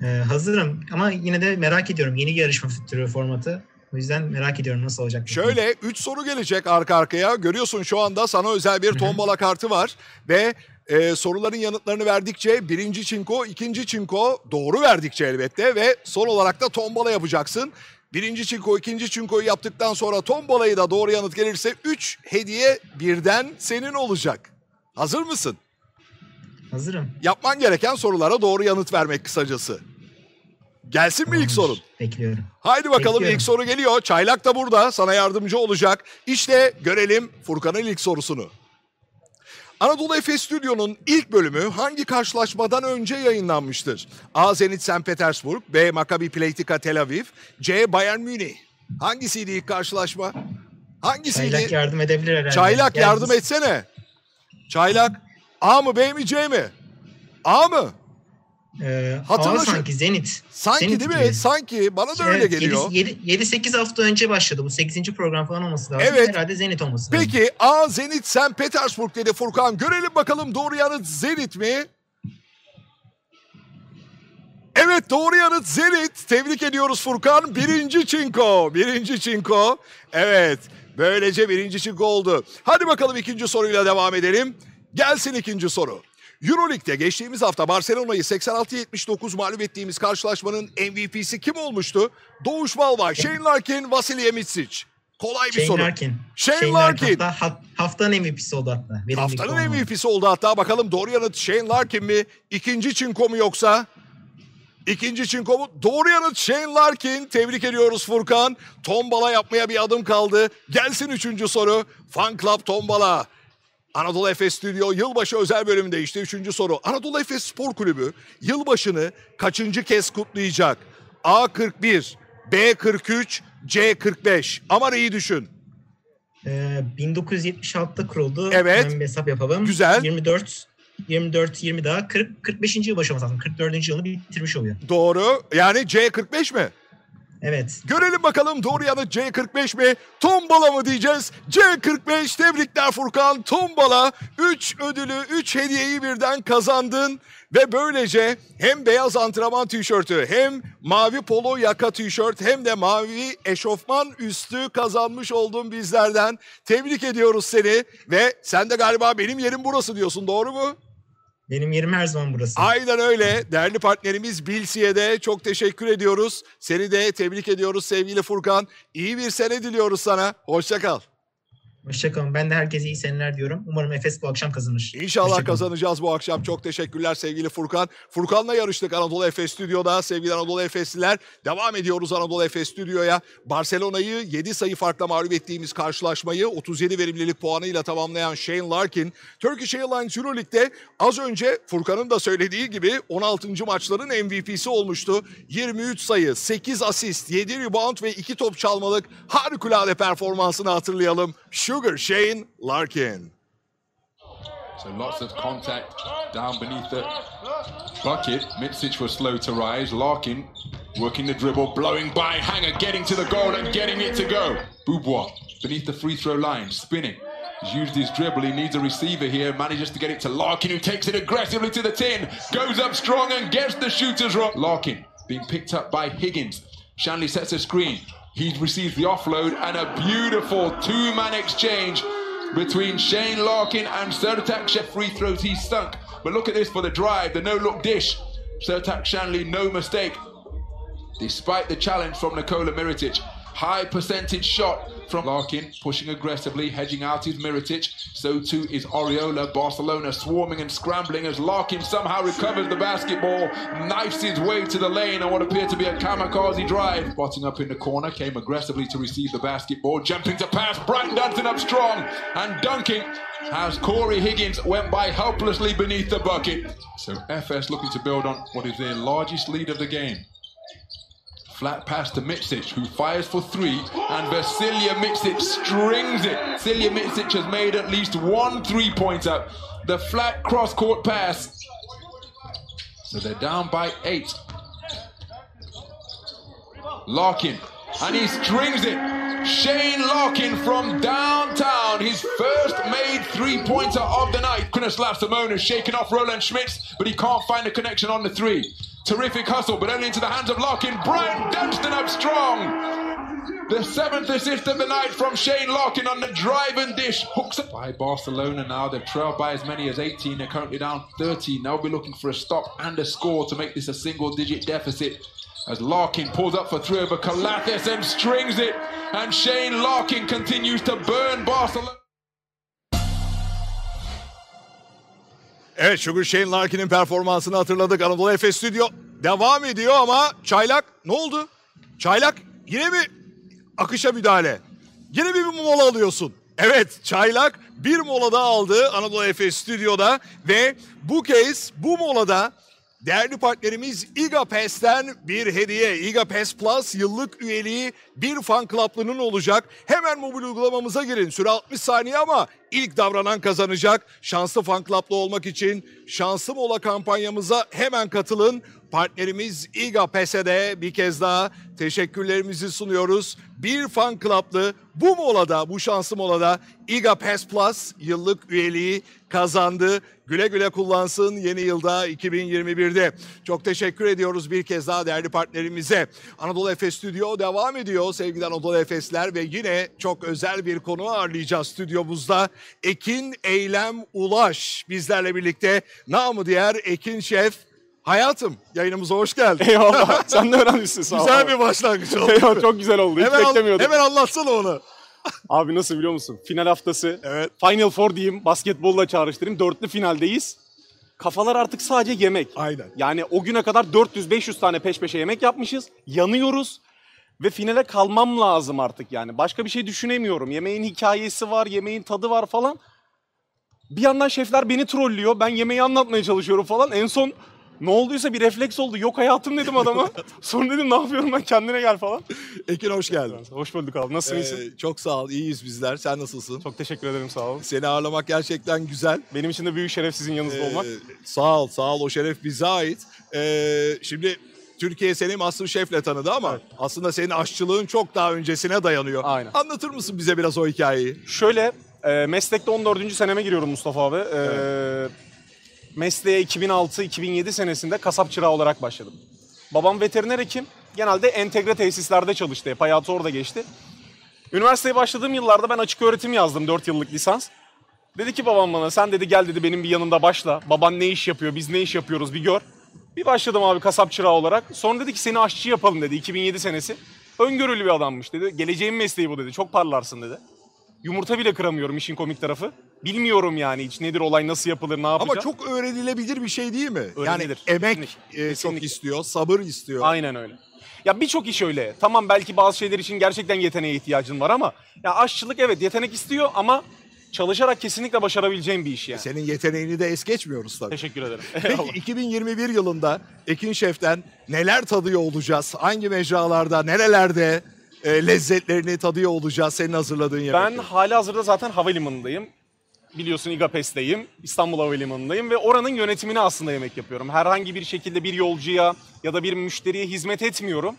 Ee, hazırım ama yine de merak ediyorum yeni yarışma türü formatı. O yüzden merak ediyorum nasıl olacak. Şöyle 3 soru gelecek arka arkaya. Görüyorsun şu anda sana özel bir tombala kartı var. Ve e, soruların yanıtlarını verdikçe birinci çinko, ikinci çinko doğru verdikçe elbette ve son olarak da tombala yapacaksın. Birinci çinko, ikinci çinkoyu yaptıktan sonra tombalayı da doğru yanıt gelirse 3 hediye birden senin olacak. Hazır mısın? Hazırım. Yapman gereken sorulara doğru yanıt vermek kısacası. Gelsin mi ilk sorun? Bekliyorum. Haydi bakalım Bekliyorum. ilk soru geliyor. Çaylak da burada sana yardımcı olacak. İşte görelim Furkan'ın ilk sorusunu. Anadolu Efes Stüdyo'nun ilk bölümü hangi karşılaşmadan önce yayınlanmıştır? A. Zenit St. Petersburg, B. Maccabi Pleitika Tel Aviv, C. Bayern Münih. Hangisiydi ilk karşılaşma? Hangisiydi? Çaylak yardım edebilir herhalde. Çaylak yardım etsene. Çaylak A mı B mi C mi? A mı? Ee, Hatırla şu- sanki Zenit. Sanki Zenit değil mi? gibi. Sanki bana da öyle geliyor. 7-8 hafta önce başladı bu 8. program falan olması lazım. Evet. Herhalde Zenit olması lazım. Peki A Zenit St. Petersburg dedi Furkan. Görelim bakalım doğru yanıt Zenit mi? Evet doğru yanıt Zenit. Tebrik ediyoruz Furkan. Birinci çinko. Birinci çinko. Evet. Böylece birinci çinko oldu. Hadi bakalım ikinci soruyla devam edelim. Gelsin ikinci soru. Euroleague'de geçtiğimiz hafta Barcelona'yı 86-79 mağlup ettiğimiz karşılaşmanın MVP'si kim olmuştu? Doğuş Balvay, Shane Larkin, Vasilij Mitsic. Kolay bir Shane soru. Larkin. Shane Larkin. Hatta, ha- haftanın MVP'si oldu hatta. Haftanın. MVP'si oldu hatta. Bakalım doğru yanıt Shane Larkin mi? İkinci çinko mu yoksa? İkinci çinko mu? Doğru yanıt Shane Larkin. Tebrik ediyoruz Furkan. Tombala yapmaya bir adım kaldı. Gelsin üçüncü soru. Fan Club Tombala. Anadolu Efes Stüdyo yılbaşı özel bölümünde işte üçüncü soru. Anadolu Efes Spor Kulübü yılbaşını kaçıncı kez kutlayacak? A 41, B 43, C 45. Aman iyi düşün. Ee, 1976'da kuruldu. Evet. Hemen bir hesap yapalım. Güzel. 24 24 20 daha 40 45. yıl başlaması lazım. 44. yılını bitirmiş oluyor. Doğru. Yani C 45 mi? Evet. Görelim bakalım doğru yanıt C45 mi? Tombala mı diyeceğiz? C45 tebrikler Furkan. Tombala 3 ödülü 3 hediyeyi birden kazandın. Ve böylece hem beyaz antrenman tişörtü hem mavi polo yaka tişört hem de mavi eşofman üstü kazanmış oldun bizlerden. Tebrik ediyoruz seni ve sen de galiba benim yerim burası diyorsun doğru mu? Benim yerim her zaman burası. Aynen öyle. Değerli partnerimiz Bilsi'ye de çok teşekkür ediyoruz. Seni de tebrik ediyoruz sevgili Furkan. İyi bir sene diliyoruz sana. Hoşça kal. Hoşçakalın. Ben de herkese iyi seneler diyorum. Umarım Efes bu akşam kazanır. İnşallah kazanacağız bu akşam. Çok teşekkürler sevgili Furkan. Furkan'la yarıştık Anadolu Efes Stüdyo'da. Sevgili Anadolu Efesliler devam ediyoruz Anadolu Efes Stüdyo'ya. Barcelona'yı 7 sayı farkla mağlup ettiğimiz karşılaşmayı 37 verimlilik puanıyla tamamlayan Shane Larkin, Turkish Airlines Euroleague'de az önce Furkan'ın da söylediği gibi 16. maçların MVP'si olmuştu. 23 sayı, 8 asist, 7 rebound ve 2 top çalmalık harikulade performansını hatırlayalım. Sugar Shane Larkin. So lots of contact down beneath the bucket. Mitsic was slow to rise. Larkin working the dribble, blowing by Hanger, getting to the goal and getting it to go. Boubois beneath the free throw line, spinning. He's used his dribble. He needs a receiver here. Manages to get it to Larkin, who takes it aggressively to the tin. Goes up strong and gets the shooters wrong. Larkin being picked up by Higgins. Shanley sets a screen. He receives the offload and a beautiful two-man exchange between Shane Larkin and Sertak Chef free throws he stunk. But look at this for the drive, the no-look dish. Sertak Shanley, no mistake. Despite the challenge from Nikola Miritic, high percentage shot from Larkin, pushing aggressively, hedging out his Miritic. So too is Oriola. Barcelona swarming and scrambling as Larkin somehow recovers the basketball, knifes his way to the lane on what appeared to be a kamikaze drive. Spotting up in the corner, came aggressively to receive the basketball, jumping to pass. Brighton Dunton up strong and dunking as Corey Higgins went by helplessly beneath the bucket. So FS looking to build on what is their largest lead of the game. Flat pass to Mitsic, who fires for three, and Vasilia Mitsic strings it. Vasilia Mitsic has made at least one three-pointer. The flat cross-court pass. So they're down by eight. Larkin, and he strings it. Shane Larkin from downtown, his first made three-pointer of the night. Kunoslav Simona shaking off Roland Schmitz, but he can't find the connection on the three. Terrific hustle, but only into the hands of Larkin. Brian Dunstan up strong. The seventh assist of the night from Shane Larkin on the drive and dish. Hooks up by Barcelona now. They've trailed by as many as 18. They're currently down 13. They'll be looking for a stop and a score to make this a single digit deficit. As Larkin pulls up for three over Calathis and strings it. And Shane Larkin continues to burn Barcelona. Evet Sugar Shane Larkin'in performansını hatırladık. Anadolu Efes Stüdyo devam ediyor ama Çaylak ne oldu? Çaylak yine mi akışa müdahale? Yine bir mola alıyorsun? Evet Çaylak bir mola daha aldı Anadolu Efes Stüdyo'da ve bu kez bu molada Değerli partnerimiz İGAPES'ten bir hediye. İGAPES Plus yıllık üyeliği bir fan club'lının olacak. Hemen mobil uygulamamıza girin. Süre 60 saniye ama ilk davranan kazanacak. Şanslı fan club'lı olmak için şanslı mola kampanyamıza hemen katılın. Partnerimiz İGAPES'e de bir kez daha teşekkürlerimizi sunuyoruz. Bir fan club'lı bu molada, bu şanslı molada İGAPES Plus yıllık üyeliği kazandı. Güle güle kullansın yeni yılda 2021'de. Çok teşekkür ediyoruz bir kez daha değerli partnerimize. Anadolu Efes Stüdyo devam ediyor sevgili Anadolu Efesler ve yine çok özel bir konu ağırlayacağız stüdyomuzda. Ekin Eylem Ulaş bizlerle birlikte. Namı diğer Ekin Şef. Hayatım yayınımıza hoş geldin. Eyvallah. Sen de öğrenmişsin sağ ol. Güzel abi. bir başlangıç oldu. Eyvallah, çok güzel oldu. Hiç hemen, al- beklemiyordum. hemen anlatsana onu. Abi nasıl biliyor musun? Final haftası. Evet. Final Four diyeyim. Basketbolla çağrıştırayım. Dörtlü finaldeyiz. Kafalar artık sadece yemek. Aynen. Yani o güne kadar 400-500 tane peş peşe yemek yapmışız. Yanıyoruz. Ve finale kalmam lazım artık yani. Başka bir şey düşünemiyorum. Yemeğin hikayesi var, yemeğin tadı var falan. Bir yandan şefler beni trollüyor. Ben yemeği anlatmaya çalışıyorum falan. En son ne olduysa bir refleks oldu. Yok hayatım dedim adama. Sonra dedim ne yapıyorum ben kendine gel falan. Ekin hoş geldin. Hoş bulduk abi. Nasılsın? iyisin? Ee, çok sağ ol. İyiyiz bizler. Sen nasılsın? Çok teşekkür ederim sağ olun. Seni ağırlamak gerçekten güzel. Benim için de büyük şeref sizin yanınızda olmak. Ee, sağ ol, sağ ol. O şeref bize ait. Ee, şimdi Türkiye seni Masterchef'le tanıdı ama aslında senin aşçılığın çok daha öncesine dayanıyor. Aynen. Anlatır mısın bize biraz o hikayeyi? Şöyle, e, meslekte 14. seneme giriyorum Mustafa abi. E, Mesleğe 2006-2007 senesinde kasap çırağı olarak başladım. Babam veteriner hekim. Genelde entegre tesislerde çalıştı. Hep hayatı orada geçti. Üniversiteye başladığım yıllarda ben açık öğretim yazdım 4 yıllık lisans. Dedi ki babam bana sen dedi gel dedi benim bir yanımda başla. Baban ne iş yapıyor biz ne iş yapıyoruz bir gör. Bir başladım abi kasap çırağı olarak. Sonra dedi ki seni aşçı yapalım dedi 2007 senesi. Öngörülü bir adammış dedi. Geleceğin mesleği bu dedi. Çok parlarsın dedi. Yumurta bile kıramıyorum işin komik tarafı. Bilmiyorum yani hiç nedir olay nasıl yapılır ne yapacağım. Ama çok öğrenilebilir bir şey değil mi? Yani Öğrenilir. emek Kesinlikle. e, çok istiyor, sabır istiyor. Aynen öyle. Ya birçok iş öyle. Tamam belki bazı şeyler için gerçekten yeteneğe ihtiyacın var ama ya aşçılık evet yetenek istiyor ama çalışarak kesinlikle başarabileceğin bir iş yani. Senin yeteneğini de es geçmiyoruz tabii. Teşekkür ederim. Peki 2021 yılında Ekin Şef'ten neler tadıyor olacağız? Hangi mecralarda, nerelerde e, lezzetlerini tadıyor olacağız senin hazırladığın ben yemekleri? hali hazırda zaten havalimanındayım. Biliyorsun İGAPES'teyim. İstanbul Havalimanı'ndayım ve oranın yönetimini aslında yemek yapıyorum. Herhangi bir şekilde bir yolcuya ya da bir müşteriye hizmet etmiyorum.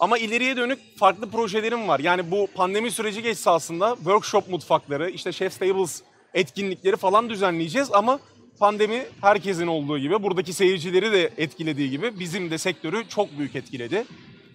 Ama ileriye dönük farklı projelerim var. Yani bu pandemi süreci geçse aslında workshop mutfakları, işte Chef's Tables etkinlikleri falan düzenleyeceğiz ama pandemi herkesin olduğu gibi buradaki seyircileri de etkilediği gibi bizim de sektörü çok büyük etkiledi.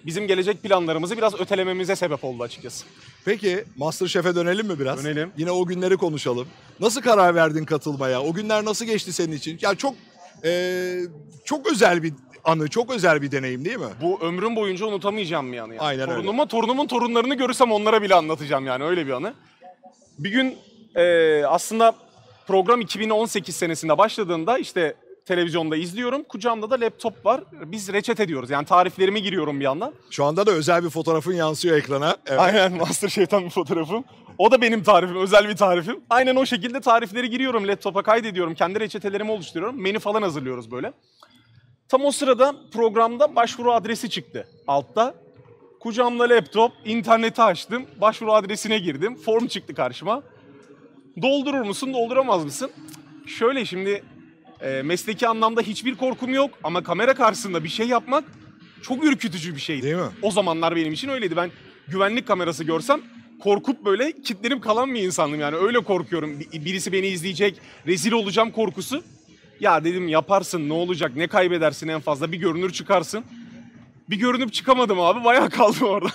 Bizim gelecek planlarımızı biraz ötelememize sebep oldu açıkçası. Peki Masterchef'e dönelim mi biraz? Dönelim. Yine o günleri konuşalım. Nasıl karar verdin katılmaya? O günler nasıl geçti senin için? Ya çok e, çok özel bir anı, çok özel bir deneyim değil mi? Bu ömrüm boyunca unutamayacağım bir anı yani. Aynen öyle. Torunuma, torunumun torunlarını görürsem onlara bile anlatacağım yani öyle bir anı. Bir gün e, aslında program 2018 senesinde başladığında işte televizyonda izliyorum. Kucağımda da laptop var. Biz reçete diyoruz. Yani tariflerimi giriyorum bir yandan. Şu anda da özel bir fotoğrafın yansıyor ekrana. Evet. Aynen Masterchef'ten bir fotoğrafım. O da benim tarifim, özel bir tarifim. Aynen o şekilde tarifleri giriyorum, laptopa kaydediyorum, kendi reçetelerimi oluşturuyorum. Menü falan hazırlıyoruz böyle. Tam o sırada programda başvuru adresi çıktı altta. Kucağımda laptop, interneti açtım, başvuru adresine girdim. Form çıktı karşıma. Doldurur musun, dolduramaz mısın? Şöyle şimdi e, mesleki anlamda hiçbir korkum yok ama kamera karşısında bir şey yapmak çok ürkütücü bir şeydi. Değil mi? O zamanlar benim için öyleydi. Ben güvenlik kamerası görsem korkup böyle kilitlenip kalan bir insandım yani öyle korkuyorum. Bir- Birisi beni izleyecek, rezil olacağım korkusu. Ya dedim yaparsın ne olacak ne kaybedersin en fazla bir görünür çıkarsın. Bir görünüp çıkamadım abi bayağı kaldım orada.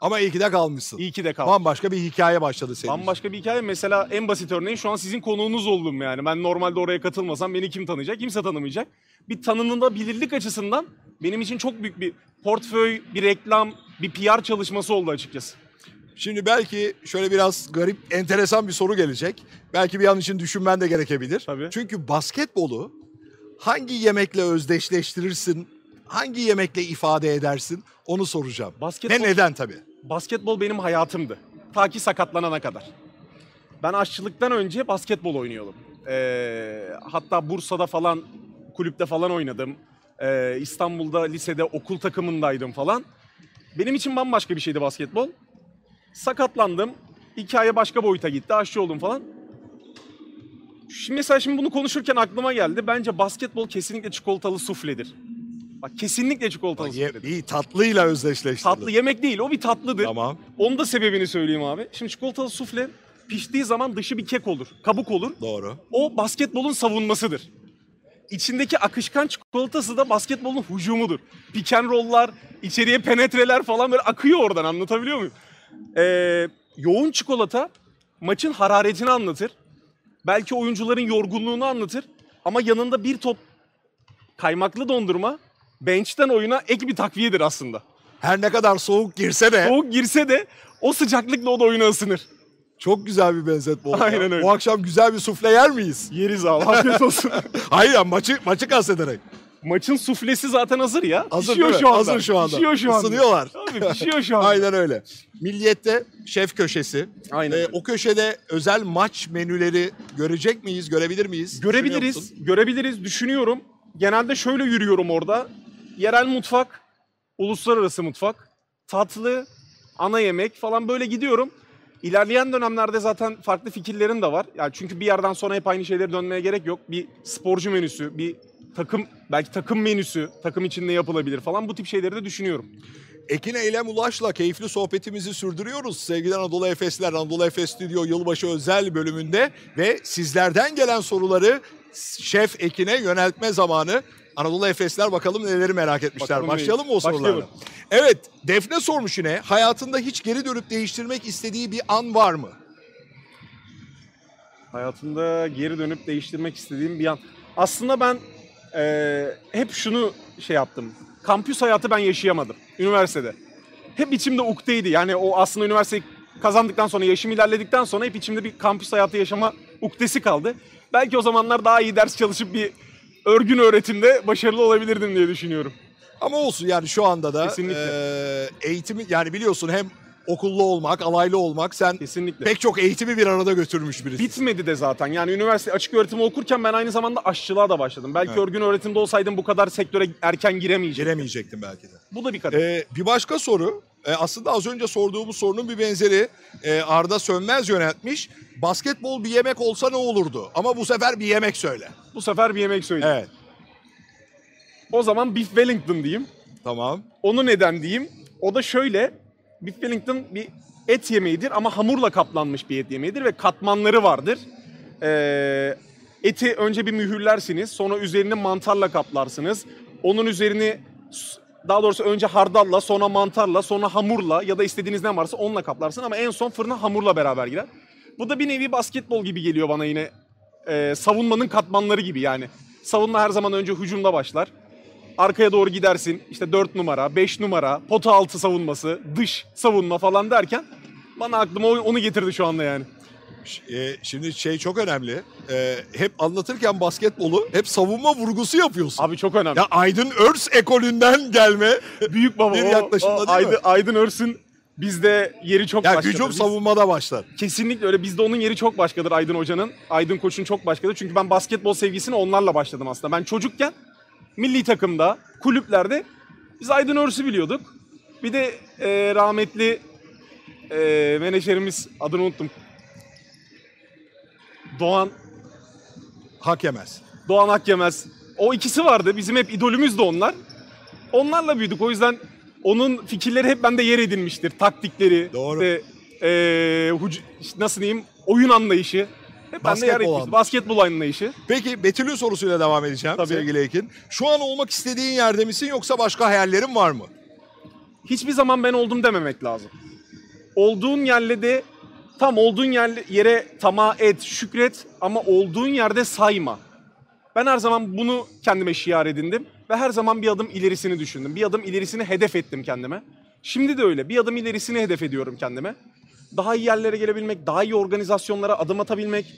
Ama iyi ki de kalmışsın. İyi ki de kaldım. Bambaşka bir hikaye başladı senin. Bambaşka bir hikaye. Mesela en basit örneğin şu an sizin konuğunuz oldum yani. Ben normalde oraya katılmasam beni kim tanıyacak? Kimse tanımayacak. Bir tanınabilirlik açısından benim için çok büyük bir portföy, bir reklam, bir PR çalışması oldu açıkçası. Şimdi belki şöyle biraz garip, enteresan bir soru gelecek. Belki bir an için düşünmen de gerekebilir. Tabii. Çünkü basketbolu hangi yemekle özdeşleştirirsin, hangi yemekle ifade edersin onu soracağım. Basketbol- Ne neden tabii. Basketbol benim hayatımdı. Ta ki sakatlanana kadar. Ben aşçılıktan önce basketbol oynuyordum. Ee, hatta Bursa'da falan, kulüpte falan oynadım. Ee, İstanbul'da lisede okul takımındaydım falan. Benim için bambaşka bir şeydi basketbol. Sakatlandım. Hikaye başka boyuta gitti. Aşçı oldum falan. Şimdi mesela şimdi bunu konuşurken aklıma geldi. Bence basketbol kesinlikle çikolatalı sufledir. Bak kesinlikle çikolatalı Ye- sufledir. bir tatlıyla özdeşleştirdin. Tatlı yemek değil o bir tatlıdır. Tamam. Onun da sebebini söyleyeyim abi. Şimdi çikolatalı sufle piştiği zaman dışı bir kek olur, kabuk olur. Doğru. O basketbolun savunmasıdır. İçindeki akışkan çikolatası da basketbolun hücumudur. Pick and roll'lar, içeriye penetreler falan böyle akıyor oradan anlatabiliyor muyum? Ee, yoğun çikolata maçın hararetini anlatır. Belki oyuncuların yorgunluğunu anlatır. Ama yanında bir top kaymaklı dondurma bench'ten oyuna ek bir takviyedir aslında. Her ne kadar soğuk girse de Soğuk girse de o sıcaklıkla o da oyuna ısınır. çok güzel bir benzetme oldu. Aynen ya. öyle. Bu akşam güzel bir sufle yer miyiz? Yeriz abi afiyet olsun. Hayır maçı, maçı kastederek. Maçın suflesi zaten hazır ya. Hazır pişiyor şu anda. Hazır şu anda. Pişiyor şu anda. Isınıyorlar. Abi pişiyor şu anda. Aynen öyle. Milliyette şef köşesi. Aynen Ee, o köşede özel maç menüleri görecek miyiz, görebilir miyiz? Görebiliriz, görebiliriz düşünüyorum. Genelde şöyle yürüyorum orada. Yerel mutfak, uluslararası mutfak, tatlı, ana yemek falan böyle gidiyorum. İlerleyen dönemlerde zaten farklı fikirlerim de var. Yani çünkü bir yerden sonra hep aynı şeyleri dönmeye gerek yok. Bir sporcu menüsü, bir takım belki takım menüsü, takım içinde yapılabilir falan bu tip şeyleri de düşünüyorum. Ekin Eylem Ulaş'la keyifli sohbetimizi sürdürüyoruz. Sevgili Anadolu Efesler, Anadolu Efes Stüdyo yılbaşı özel bölümünde ve sizlerden gelen soruları Şef Ekin'e yöneltme zamanı. Anadolu Efesler bakalım neleri merak etmişler. Bakalım Başlayalım mı o sorularla? Başlayalım. Evet, Defne sormuş yine. Hayatında hiç geri dönüp değiştirmek istediği bir an var mı? Hayatımda geri dönüp değiştirmek istediğim bir an. Aslında ben eee, hep şunu şey yaptım. Kampüs hayatı ben yaşayamadım üniversitede. Hep içimde ukteydi. Yani o aslında üniversiteyi kazandıktan sonra, yaşım ilerledikten sonra hep içimde bir kampüs hayatı yaşama uktesi kaldı. Belki o zamanlar daha iyi ders çalışıp bir örgün öğretimde başarılı olabilirdim diye düşünüyorum. Ama olsun yani şu anda da Kesinlikle. eee, eğitimi yani biliyorsun hem okullu olmak, alaylı olmak sen Kesinlikle. pek çok eğitimi bir arada götürmüş birisi. Bitmedi de zaten. Yani üniversite açık öğretimi okurken ben aynı zamanda aşçılığa da başladım. Belki Evet. örgün öğretimde olsaydım bu kadar sektöre erken giremeyecektim. Giremeyecektin belki de. Bu da bir kadar. Ee, bir başka soru. Ee, aslında az önce sorduğumuz sorunun bir benzeri Ee, Arda Sönmez yöneltmiş. Basketbol bir yemek olsa ne olurdu? Ama bu sefer bir yemek söyle. Bu sefer bir yemek söyleyeyim. Evet. O zaman Beef Wellington diyeyim. Tamam. Onu neden diyeyim? O da şöyle. Beef Wellington bir et yemeğidir ama hamurla kaplanmış bir et yemeğidir ve katmanları vardır. Ee, eti önce bir mühürlersiniz. Sonra üzerini mantarla kaplarsınız. Onun üzerini daha doğrusu önce hardalla, sonra mantarla, sonra hamurla ya da istediğiniz ne varsa onunla kaplarsın ama en son fırına hamurla beraber girer. Bu da bir nevi basketbol gibi geliyor bana yine. Ee, savunmanın katmanları gibi yani. Savunma her zaman önce hücumda başlar. Arkaya doğru gidersin. İşte 4 numara, 5 numara, pota altı savunması, dış savunma falan derken bana aklıma onu getirdi şu anda yani. E, şimdi şey çok önemli. Ee, hep anlatırken basketbolu hep savunma vurgusu yapıyorsun. Abi çok önemli. Ya Aydın Örs ekolünden gelme. Büyük baba bir o- yaklaşımda o değil mi? Aydın, Örs'ün bizde yeri çok Ya başkadır. hücum Biz- savunmada başlar. Kesinlikle öyle. Bizde onun yeri çok başkadır Aydın Hoca'nın. Aydın Koç'un çok başkadır. Çünkü ben basketbol sevgisine onlarla başladım aslında. Ben çocukken milli takımda, kulüplerde biz Aydın Örs'ü biliyorduk. Bir de e, rahmetli e, menajerimiz adını unuttum. Doğan Hak yemez. Doğan Akyemez. O ikisi vardı. Bizim hep idolümüz de onlar. Onlarla büyüdük. O yüzden onun fikirleri hep bende yer edinmiştir. Taktikleri, Doğru. işte, eee, huc- işte nasıl diyeyim, oyun anlayışı. Hep bende yer Basketbol etmiştir. anlayışı. Basketbol anlayışı. Peki Betül'ün sorusuyla devam edeceğim Tabii. sevgili Ekin. Şu an olmak istediğin yerde misin yoksa başka hayallerin var mı? Hiçbir zaman ben oldum dememek lazım. Olduğun yerle de tam olduğun yerle, yere tamah et, şükret ama olduğun yerde sayma. Ben her zaman bunu kendime şiar edindim ve her zaman bir adım ilerisini düşündüm. Bir adım ilerisini hedef ettim kendime. Şimdi de öyle. Bir adım ilerisini hedef ediyorum kendime. Daha iyi yerlere gelebilmek, daha iyi organizasyonlara adım atabilmek.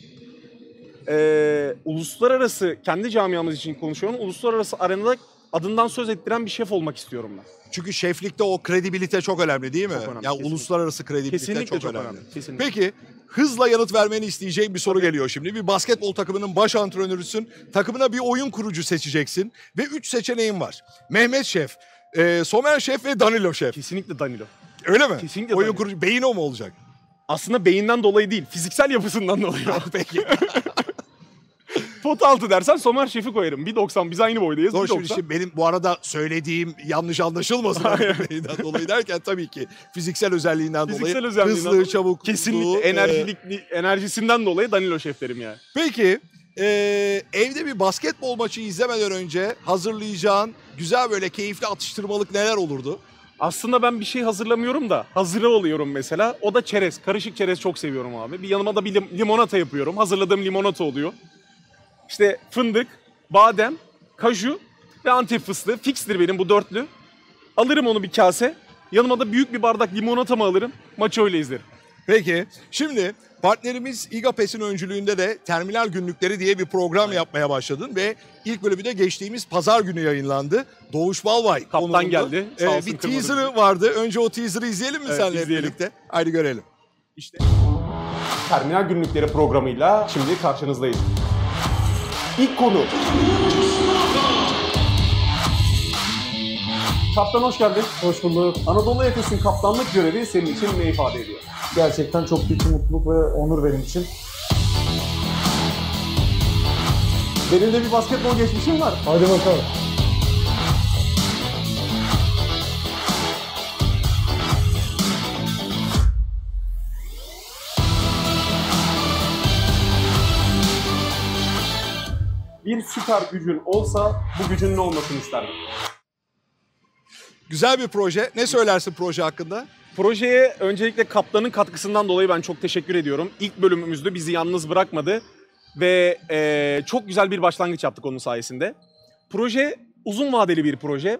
Ee, uluslararası, kendi camiamız için konuşuyorum. Uluslararası arenada adından söz ettiren bir şef olmak istiyorum ben. Çünkü şeflikte o kredibilite çok önemli değil mi? Çok önemli, ya kesinlikle. uluslararası kredibilite Kesinlikle çok, çok önemli. önemli, kesinlikle. Peki hızla yanıt vermeni isteyeceğim bir soru geliyor şimdi. Bir basketbol takımının baş antrenörüsün. Takımına bir oyun kurucu seçeceksin ve üç seçeneğin var. Mehmet Şef, e, Somer Şef ve Danilo Şef. Kesinlikle Danilo. Öyle mi? Kesinlikle Oyun Danilo. kurucu beyin o mu olacak? Aslında beyinden dolayı değil, fiziksel yapısından dolayı. Peki. Pot altı dersen Somer Şef'i koyarım. 1.90 biz aynı boydayız. Doğru 1.90. şimdi, şimdi benim bu arada söylediğim yanlış anlaşılmasın. Dolayı derken tabii ki fiziksel özelliğinden Fiziksel dolayı özelliğinden hızlı, dolayı çabuk, Kesinlikle enerjilik, enerjisinden dolayı Danilo Şef derim yani. Peki e, evde bir basketbol maçı izlemeden önce hazırlayacağın güzel böyle keyifli atıştırmalık neler olurdu? Aslında ben bir şey hazırlamıyorum da hazıra oluyorum mesela. O da çerez. Karışık çerez çok seviyorum abi. Bir yanıma da bir lim- limonata yapıyorum. Hazırladığım limonata oluyor. İşte fındık, badem, kaju ve antep fıstığı. Fikstir benim bu dörtlü. Alırım onu bir kase. Yanıma da büyük bir bardak limonatamı alırım. Maçı öyle izlerim. Peki şimdi partnerimiz İGAPES'in öncülüğünde de Terminal Günlükleri diye bir program yapmaya başladın ve ilk bölümü de geçtiğimiz pazar günü yayınlandı. Doğuş Balvay Kaptan konuğunda. geldi, sağ Ee, olsun bir kırmadı teaser'ı vardı. Önce o teaser'ı izleyelim mi Evet, seninle hep izleyelim. birlikte? Haydi görelim. İşte Terminal Günlükleri programıyla şimdi karşınızdayız. İlk konu. Kaptan hoş geldin. Hoş bulduk. Anadolu Efes'in kaptanlık görevi senin için ne ifade ediyor? Gerçekten çok büyük bir mutluluk ve onur benim için. Benim de bir basketbol geçmişim var. Hadi bakalım. Bir süper gücün olsa bu gücün ne olmasını isterdim? Güzel bir proje. Ne söylersin proje hakkında? Projeye öncelikle kaptanın katkısından dolayı ben çok teşekkür ediyorum. İlk bölümümüzde bizi yalnız bırakmadı ve eee, çok güzel bir başlangıç yaptık onun sayesinde. Proje uzun vadeli bir proje.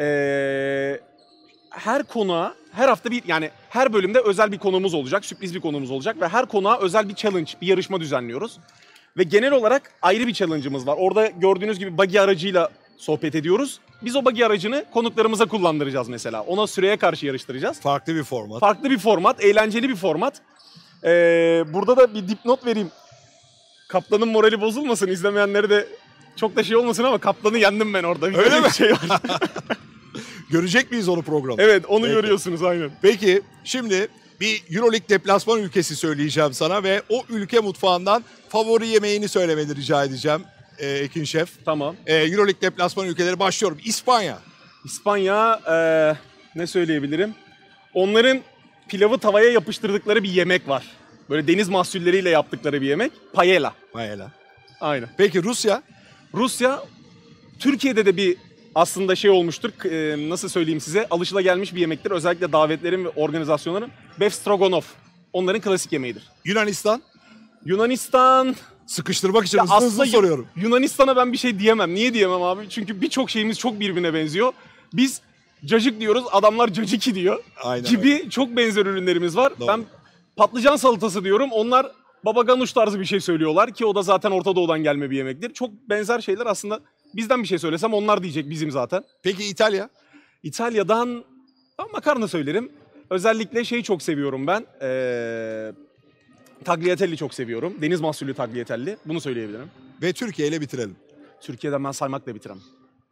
Eee, her konuğa her hafta bir yani her bölümde özel bir konuğumuz olacak, sürpriz bir konuğumuz olacak ve her konuğa özel bir challenge, bir yarışma düzenliyoruz. Ve genel olarak ayrı bir challenge'ımız var. Orada gördüğünüz gibi buggy aracıyla sohbet ediyoruz. Biz o buggy aracını konuklarımıza kullandıracağız mesela. Ona süreye karşı yarıştıracağız. Farklı bir format. Farklı bir format, eğlenceli bir format. Ee, burada da bir dipnot vereyim. Kaptanın morali bozulmasın, izlemeyenleri de çok da şey olmasın ama kaptanı yendim ben orada. Bir Öyle mi? bir Şey var. Görecek miyiz onu programda? evet, onu Peki. görüyorsunuz aynen. Peki şimdi bir Euroleague deplasman ülkesi söyleyeceğim sana ve o ülke mutfağından favori yemeğini söylemeni rica edeceğim e, Ekin Şef. Tamam. E, Euroleague deplasman ülkeleri başlıyorum. İspanya. İspanya ee, ne söyleyebilirim? Onların pilavı tavaya yapıştırdıkları bir yemek var. Böyle deniz mahsulleriyle yaptıkları bir yemek. Paella. Paella. Aynen. Peki Rusya? Rusya Türkiye'de de bir aslında şey olmuştur. e, nasıl söyleyeyim size? Alışılagelmiş bir yemektir. Özellikle davetlerin ve organizasyonların. Beef stroganoff. Onların klasik yemeğidir. Yunanistan? Yunanistan... Sıkıştırmak için Ya hızlı hızlı aslında soruyorum. Yunanistan'a ben bir şey diyemem. Niye diyemem abi? Çünkü birçok şeyimiz çok birbirine benziyor. Biz cacık diyoruz, adamlar caciki diyor. Aynen gibi çok benzer ürünlerimiz var. Doğru. Ben patlıcan salatası diyorum. Onlar baba ganuş tarzı bir şey söylüyorlar ki o da zaten Orta Doğu'dan gelme bir yemektir. Çok benzer şeyler aslında bizden bir şey söylesem onlar diyecek bizim zaten. Peki İtalya? İtalya'dan makarna söylerim. Özellikle şeyi çok seviyorum ben. Ee, tagliatelle çok seviyorum. Deniz mahsulü tagliatelle. Bunu söyleyebilirim. Ve Türkiye ile bitirelim. Türkiye'den ben saymakla bitiremem.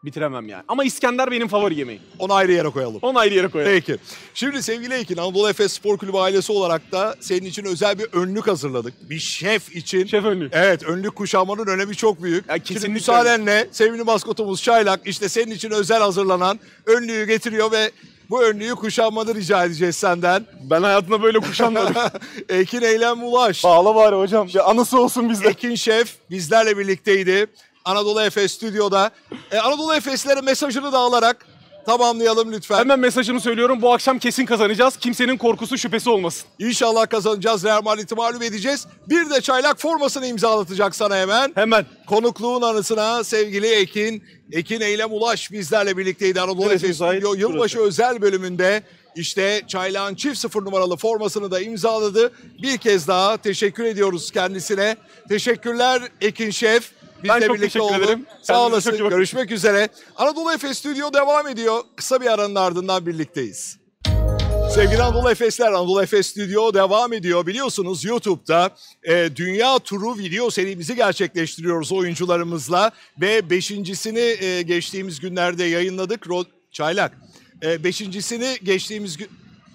Bitiremem yani. Ama İskender benim favori yemeğim. Onu ayrı yere koyalım. Onu ayrı yere koyarım. Peki. Şimdi sevgili Ekin, Anadolu Efes Spor Kulübü ailesi olarak da senin için özel bir önlük hazırladık. Bir şef için. Şef önlüğü. Evet, önlük kuşanmanın önemi çok büyük. Ya Şimdi müsaadenle sevgili maskotumuz Çaylak işte senin için özel hazırlanan önlüğü getiriyor ve bu önlüğü kuşanmanı rica edeceğiz senden. Ben hayatımda böyle kuşanmadım. Ekin Eylem Ulaş. Bağla bari hocam. Bir anısı olsun bizde. Ekin Şef bizlerle birlikteydi. Anadolu Efes stüdyoda. E, Anadolu Efeslere mesajını da alarak tamamlayalım lütfen. Hemen mesajımı söylüyorum. Bu akşam kesin kazanacağız. Kimsenin korkusu şüphesi olmasın. İnşallah kazanacağız. Real Madrid'i mağlup edeceğiz. Bir de çaylak formasını imzalatacak sana hemen. Hemen. Konukluğun anısına sevgili Ekin, Ekin Eylem Ulaş bizlerle birlikteydi. Anadolu Efes? Stüdyo yılbaşı Burası. özel bölümünde işte Çaylak'ın çift sıfır numaralı formasını da imzaladı. Bir kez daha teşekkür ediyoruz kendisine. Teşekkürler Ekin Şef. Bizle Ben çok birlikte teşekkür oldun. ederim. Sağ olasın. Görüşmek üzere. Anadolu Efes Stüdyo devam ediyor. Kısa bir aranın ardından birlikteyiz. Sevgili Anadolu Efesler, Anadolu Efes Stüdyo devam ediyor. Biliyorsunuz YouTube'da e, Dünya Turu video serimizi gerçekleştiriyoruz oyuncularımızla. Ve beşincisini e, geçtiğimiz günlerde yayınladık. Ro- Çaylak, e, beşincisini geçtiğimiz gün...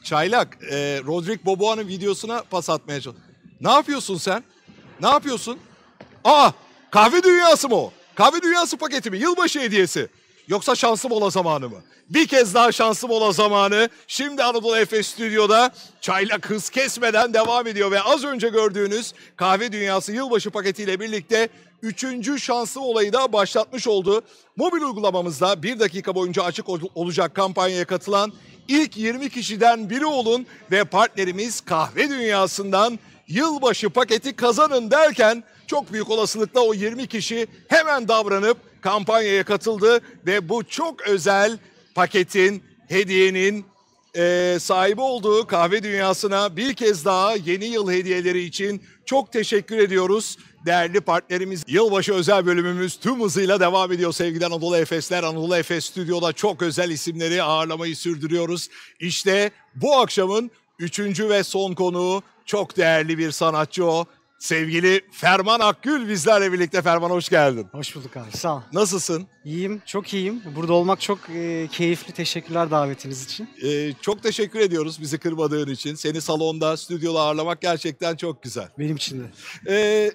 Çaylak, e, Rodrik Boboa'nın videosuna pas atmaya çalış. Ne yapıyorsun sen? Ne yapıyorsun? Aa, kahve dünyası mı o? Kahve dünyası paketi mi? Yılbaşı hediyesi. Yoksa şanslı mola zamanı mı? Bir kez daha şanslı mola zamanı. Şimdi Anadolu Efes Stüdyo'da çaylak hız kesmeden devam ediyor. Ve az önce gördüğünüz Kahve Dünyası yılbaşı paketiyle birlikte üçüncü şanslı olayı da başlatmış oldu. Mobil uygulamamızda bir dakika boyunca açık ol- olacak kampanyaya katılan ilk 20 kişiden biri olun ve partnerimiz Kahve Dünyası'ndan yılbaşı paketi kazanın derken çok büyük olasılıkla o 20 kişi hemen davranıp kampanyaya katıldı ve bu çok özel paketin, hediyenin eee, sahibi olduğu kahve dünyasına bir kez daha yeni yıl hediyeleri için çok teşekkür ediyoruz. Değerli partnerimiz yılbaşı özel bölümümüz tüm hızıyla devam ediyor sevgili Anadolu Efesler. Anadolu Efes Stüdyo'da çok özel isimleri ağırlamayı sürdürüyoruz. İşte bu akşamın üçüncü ve son konuğu çok değerli bir sanatçı o. Sevgili Ferman Akgül bizlerle birlikte. Ferman hoş geldin. Hoş bulduk abi sağ ol. Nasılsın? İyiyim, çok iyiyim. Burada olmak çok e, keyifli. Teşekkürler davetiniz için. Ee, çok teşekkür ediyoruz bizi kırmadığın için. Seni salonda, stüdyoda ağırlamak gerçekten çok güzel. Benim için de. Ee,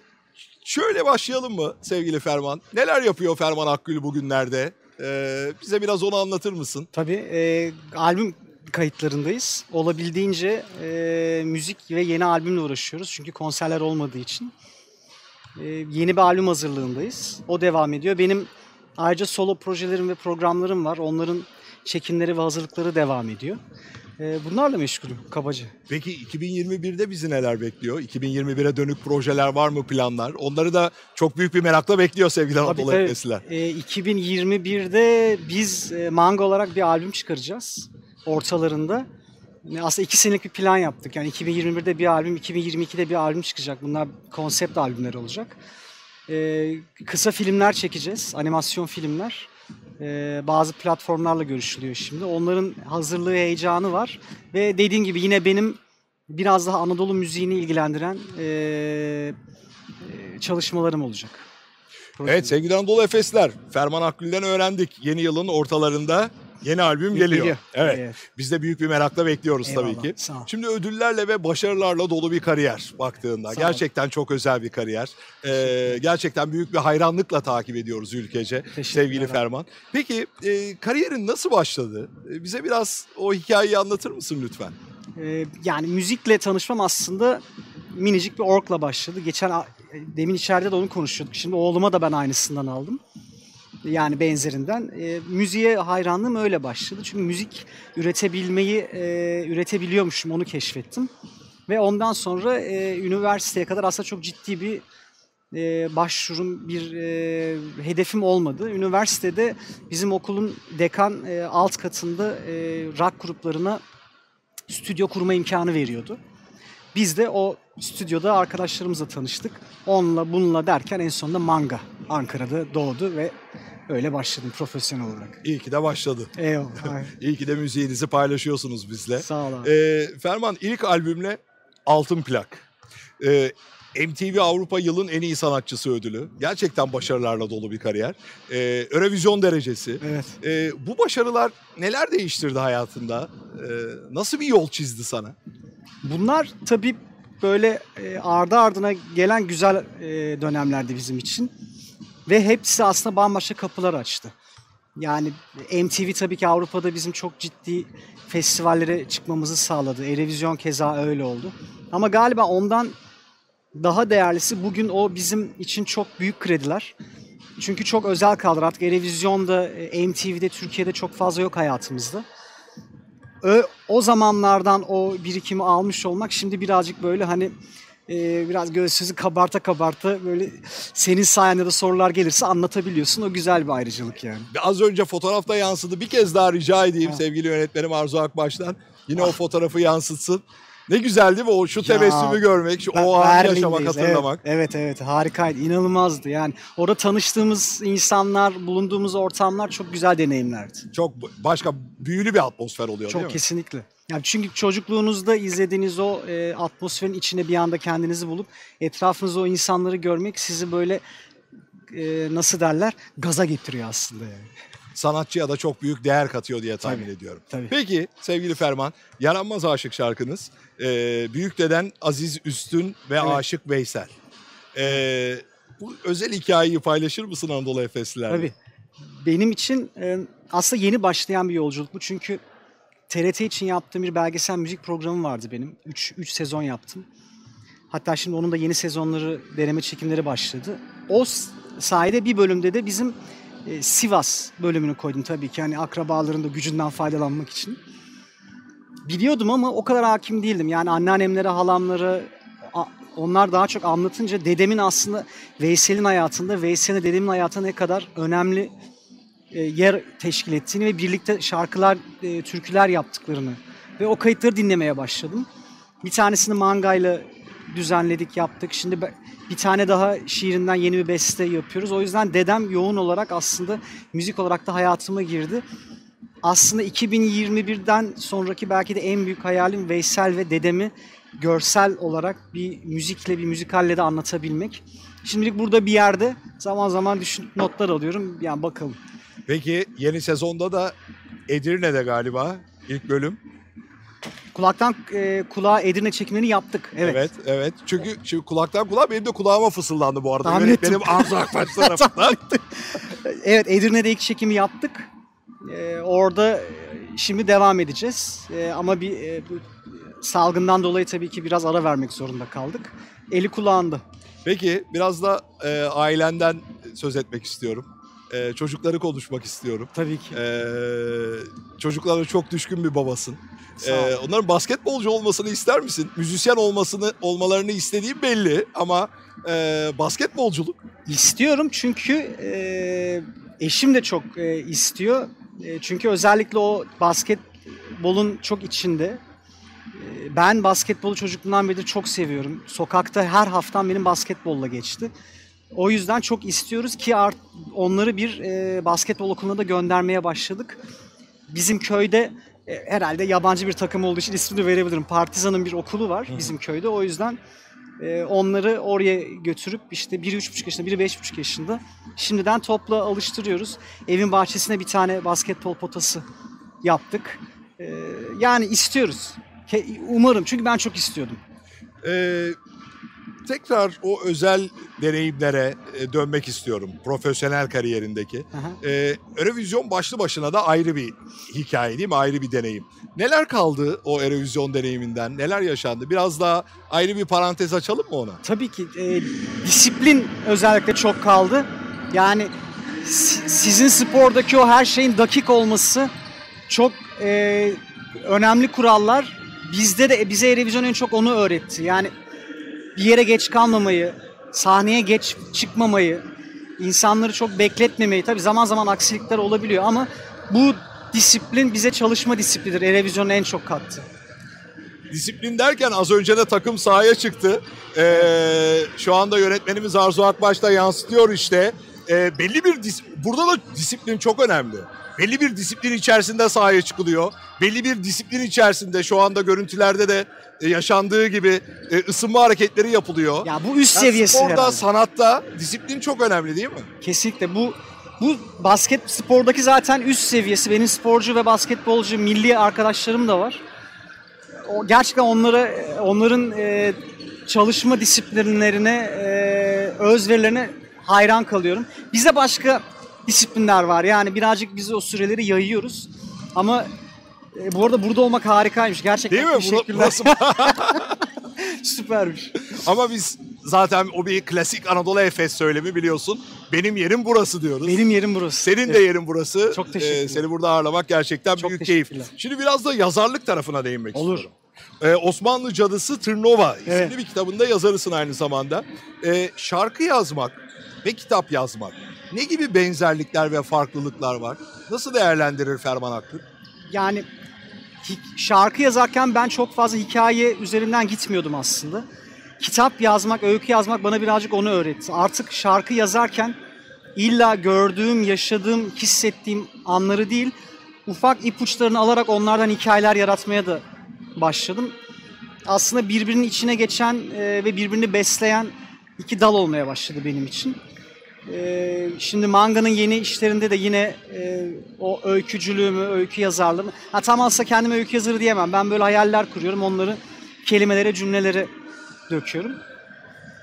Şöyle başlayalım mı sevgili Ferman? Neler yapıyor Ferman Akgül bugünlerde? Ee, bize biraz onu anlatır mısın? Tabii e, albüm kayıtlarındayız. Olabildiğince e, müzik ve yeni albümle uğraşıyoruz. Çünkü konserler olmadığı için. E, yeni bir albüm hazırlığındayız. O devam ediyor. Benim ayrıca solo projelerim ve programlarım var. Onların çekimleri ve hazırlıkları devam ediyor. E, bunlarla meşgulüm kabaca. Peki 2021'de bizi neler bekliyor? 2021'e dönük projeler var mı planlar? Onları da çok büyük bir merakla bekliyor sevgili Anadolu. Efesliler. E, 2021'de biz e, Mango olarak bir albüm çıkaracağız ortalarında. Aslında iki senelik bir plan yaptık. Yani 2021'de bir albüm, 2022'de bir albüm çıkacak. Bunlar konsept albümler olacak. E, kısa filmler çekeceğiz, animasyon filmler. E, bazı platformlarla görüşülüyor şimdi. Onların hazırlığı, heyecanı var. Ve dediğim gibi yine benim biraz daha Anadolu müziğini ilgilendiren e, çalışmalarım olacak. Evet sevgili Anadolu Efesler, Ferman Akgül'den öğrendik. Yeni yılın ortalarında yeni albüm geliyor. Geliyor. Evet. Evet. Biz de büyük bir merakla bekliyoruz tabii Eyvallah, ki. sağ ol. Şimdi ödüllerle ve başarılarla dolu bir kariyer baktığında. Sağ ol. gerçekten çok özel bir kariyer. Ee, gerçekten büyük bir hayranlıkla takip ediyoruz ülkece sevgili. Ferman. Peki e, kariyerin nasıl başladı? E, bize biraz o hikayeyi anlatır mısın lütfen? Ee, yani müzikle tanışmam aslında minicik bir orkla başladı. Geçen a- demin içeride de onu konuşuyorduk. Şimdi oğluma da ben aynısından aldım. Yani benzerinden. Ee, müziğe hayranlığım öyle başladı. Çünkü müzik üretebilmeyi e, üretebiliyormuşum onu keşfettim. Ve ondan sonra e, üniversiteye kadar aslında çok ciddi bir e, başvurum, bir e, hedefim olmadı. Üniversitede bizim okulun dekan e, alt katında e, rock gruplarına stüdyo kurma imkanı veriyordu. Biz de o stüdyoda arkadaşlarımızla tanıştık. Onunla bununla derken en sonunda Manga Ankara'da doğdu ve öyle başladım profesyonel olarak. İyi ki de başladı. Eyvallah. İyi ki de müziğinizi paylaşıyorsunuz bizle. Sağ ol abi. Ee, Ferman ilk albümle altın plak. Ee, MTV Avrupa yılın en iyi sanatçısı ödülü. Gerçekten başarılarla dolu bir kariyer. Ee, Eurovision derecesi. Evet. Ee, bu başarılar neler değiştirdi hayatında? Ee, nasıl bir yol çizdi sana? Bunlar tabii böyle e, ardı ardına gelen güzel e, dönemlerdi bizim için. Ve hepsi aslında bambaşka kapılar açtı. Yani MTV tabii ki Avrupa'da bizim çok ciddi festivallere çıkmamızı sağladı. Erevizyon keza öyle oldu. Ama galiba ondan daha değerlisi bugün o bizim için çok büyük krediler. Çünkü çok özel kaldı artık Erevizyon'da, e, MTV'de, Türkiye'de çok fazla yok hayatımızda. O zamanlardan o birikimi almış olmak şimdi birazcık böyle hani e, biraz göğsünüzü kabarta kabarta böyle senin sayende de sorular gelirse anlatabiliyorsun. O güzel bir ayrıcalık yani. Az önce fotoğrafta yansıdı. Bir kez daha rica edeyim Ha. sevgili yönetmenim Arzu Akbaş'tan. Yine o fotoğrafı yansıtsın. Ne güzel değil mi o şu Ya, tebessümü görmek, şu, o anı yaşamak, Evet, hatırlamak. Evet, evet harikaydı. İnanılmazdı. Yani orada tanıştığımız insanlar, bulunduğumuz ortamlar çok güzel deneyimlerdi. Çok başka büyülü bir atmosfer oluyor Çok değil mi? kesinlikle. Yani çünkü çocukluğunuzda izlediğiniz o e, atmosferin içine bir anda kendinizi bulup etrafınızda o insanları görmek sizi böyle e, nasıl derler gaza getiriyor aslında yani. Sanatçıya da çok büyük değer katıyor diye tahmin Tabii, ediyorum. tabii. Peki sevgili Ferman, Yaranmaz Aşık şarkınız. E, büyük deden Aziz Üstün ve Evet. Aşık Veysel. E, bu özel hikayeyi paylaşır mısın Anadolu Efeslilerle? Tabii. Benim için e, aslında yeni başlayan bir yolculuk bu. Çünkü TRT için yaptığım bir belgesel müzik programı vardı benim. 3 sezon yaptım. Hatta şimdi onun da yeni sezonları, deneme çekimleri başladı. O sayede bir bölümde de bizim e, Sivas bölümünü koydum tabii ki. Yani akrabaların da gücünden faydalanmak için. Biliyordum ama o kadar hakim değildim. Yani anneannemlere, halamlara onlar daha çok anlatınca dedemin aslında Veysel'in hayatında, Veysel'in dedemin hayatında ne kadar önemli e, yer teşkil ettiğini ve birlikte şarkılar, e, türküler yaptıklarını ve o kayıtları dinlemeye başladım. Bir tanesini mangayla düzenledik, yaptık. Şimdi bir tane daha şiirinden yeni bir beste yapıyoruz. O yüzden dedem yoğun olarak aslında müzik olarak da hayatıma girdi. Aslında 2021'den sonraki belki de en büyük hayalim Veysel ve dedemi görsel olarak bir müzikle, bir müzikalle de anlatabilmek. Şimdilik burada bir yerde zaman zaman düşün notlar alıyorum. Yani bakalım. Peki yeni sezonda da Edirne'de galiba ilk bölüm. kulaktan e, kulağa Edirne çekimlerini yaptık. Evet. Evet, evet. Çünkü şimdi kulaktan kulağa benim de kulağıma fısıldandı bu arada. Tahmin ettim. Arzu Akbaş tarafından. Evet Edirne'de ilk çekimi yaptık. Ee, orada e, şimdi devam edeceğiz. Ee, ama bir e, bu salgından dolayı tabii ki biraz ara vermek zorunda kaldık. Eli kulağında. Peki biraz da e, ailenden söz etmek istiyorum. E, çocukları konuşmak istiyorum. Tabii ki. E, çocuklara çok düşkün bir babasın. E, onların basketbolcu olmasını ister misin? Müzisyen olmasını olmalarını istediğim belli ama e, basketbolculuk İstiyorum çünkü e, eşim de çok e, istiyor. E, çünkü özellikle o basketbolun çok içinde. Ben basketbolu çocukluğumdan beri çok seviyorum. Sokakta her haftam benim basketbolla geçti. O yüzden çok istiyoruz ki art, onları bir e, basketbol okuluna da göndermeye başladık. Bizim köyde e, herhalde yabancı bir takım olduğu için ismini verebilirim. Partizan'ın bir okulu var bizim köyde. O yüzden e, onları oraya götürüp işte biri üç buçuk yaşında, biri beş buçuk yaşında şimdiden topla alıştırıyoruz. Evin bahçesine bir tane basketbol potası yaptık. E, yani istiyoruz. Ke- Umarım çünkü ben çok istiyordum. Ee, tekrar o özel deneyimlere e, dönmek istiyorum profesyonel kariyerindeki. Aha. Ee, Eurovision başlı başına da ayrı bir hikaye değil mi? Ayrı bir deneyim. Neler kaldı o Eurovision deneyiminden? Neler yaşandı? Biraz daha ayrı bir parantez açalım mı ona? Tabii ki e, disiplin özellikle çok kaldı. Yani si- sizin spordaki o her şeyin dakik olması çok e, önemli kurallar. Bizde de bize Erevizyon en çok onu öğretti. Yani bir yere geç kalmamayı, sahneye geç çıkmamayı, insanları çok bekletmemeyi. Tabii zaman zaman aksilikler olabiliyor ama bu disiplin bize çalışma disiplinidir. Erevizyonun en çok kattı. Disiplin derken az önce de takım sahaya çıktı. Ee, şu anda yönetmenimiz Arzu Akbaş da yansıtıyor işte. Ee, belli bir dis- burada da disiplin çok önemli. Belli bir disiplin içerisinde sahaya çıkılıyor. Belli bir disiplin içerisinde şu anda görüntülerde de e, yaşandığı gibi e, ısınma hareketleri yapılıyor. Ya bu üst Yani seviyesi sporda, herhalde. sanatta disiplin çok önemli değil mi? Kesinlikle bu bu basket spordaki zaten üst seviyesi. Benim sporcu ve basketbolcu milli arkadaşlarım da var. O gerçekten onlara onların e, çalışma disiplinlerine, e, özverilerine hayran kalıyorum. Bize başka disiplinler var. Yani birazcık biz o süreleri yayıyoruz. Ama e, bu arada burada olmak harikaymış. Gerçekten Değil mi? Teşekkürler. burası- Süpermiş. Ama biz zaten o bir klasik Anadolu Efes söylemi biliyorsun. Benim yerim burası diyoruz. Benim yerim burası. Senin de yerin burası. Çok teşekkürler. Ee, seni burada ağırlamak gerçekten Çok büyük keyif. Şimdi biraz da yazarlık tarafına değinmek Olur. istiyorum. Ee, Osmanlı Cadısı Tırnova isimli Evet. bir kitabında yazarısın aynı zamanda. Ee, şarkı yazmak ve kitap yazmak ne gibi benzerlikler ve farklılıklar var? Nasıl değerlendirir Ferman Akgül? yani şarkı yazarken ben çok fazla hikaye üzerinden gitmiyordum aslında. Kitap yazmak, öykü yazmak bana birazcık onu öğretti. Artık şarkı yazarken illa gördüğüm, yaşadığım, hissettiğim anları değil, ufak ipuçlarını alarak onlardan hikayeler yaratmaya da başladım. Aslında birbirinin içine geçen e, ve birbirini besleyen iki dal olmaya başladı benim için. Ee, şimdi manganın yeni işlerinde de yine e, o öykücülüğümü, öykü yazarlığımı... Ha, tam aslında kendime öykü yazarı diyemem. Ben böyle hayaller kuruyorum, onları kelimelere, cümlelere döküyorum.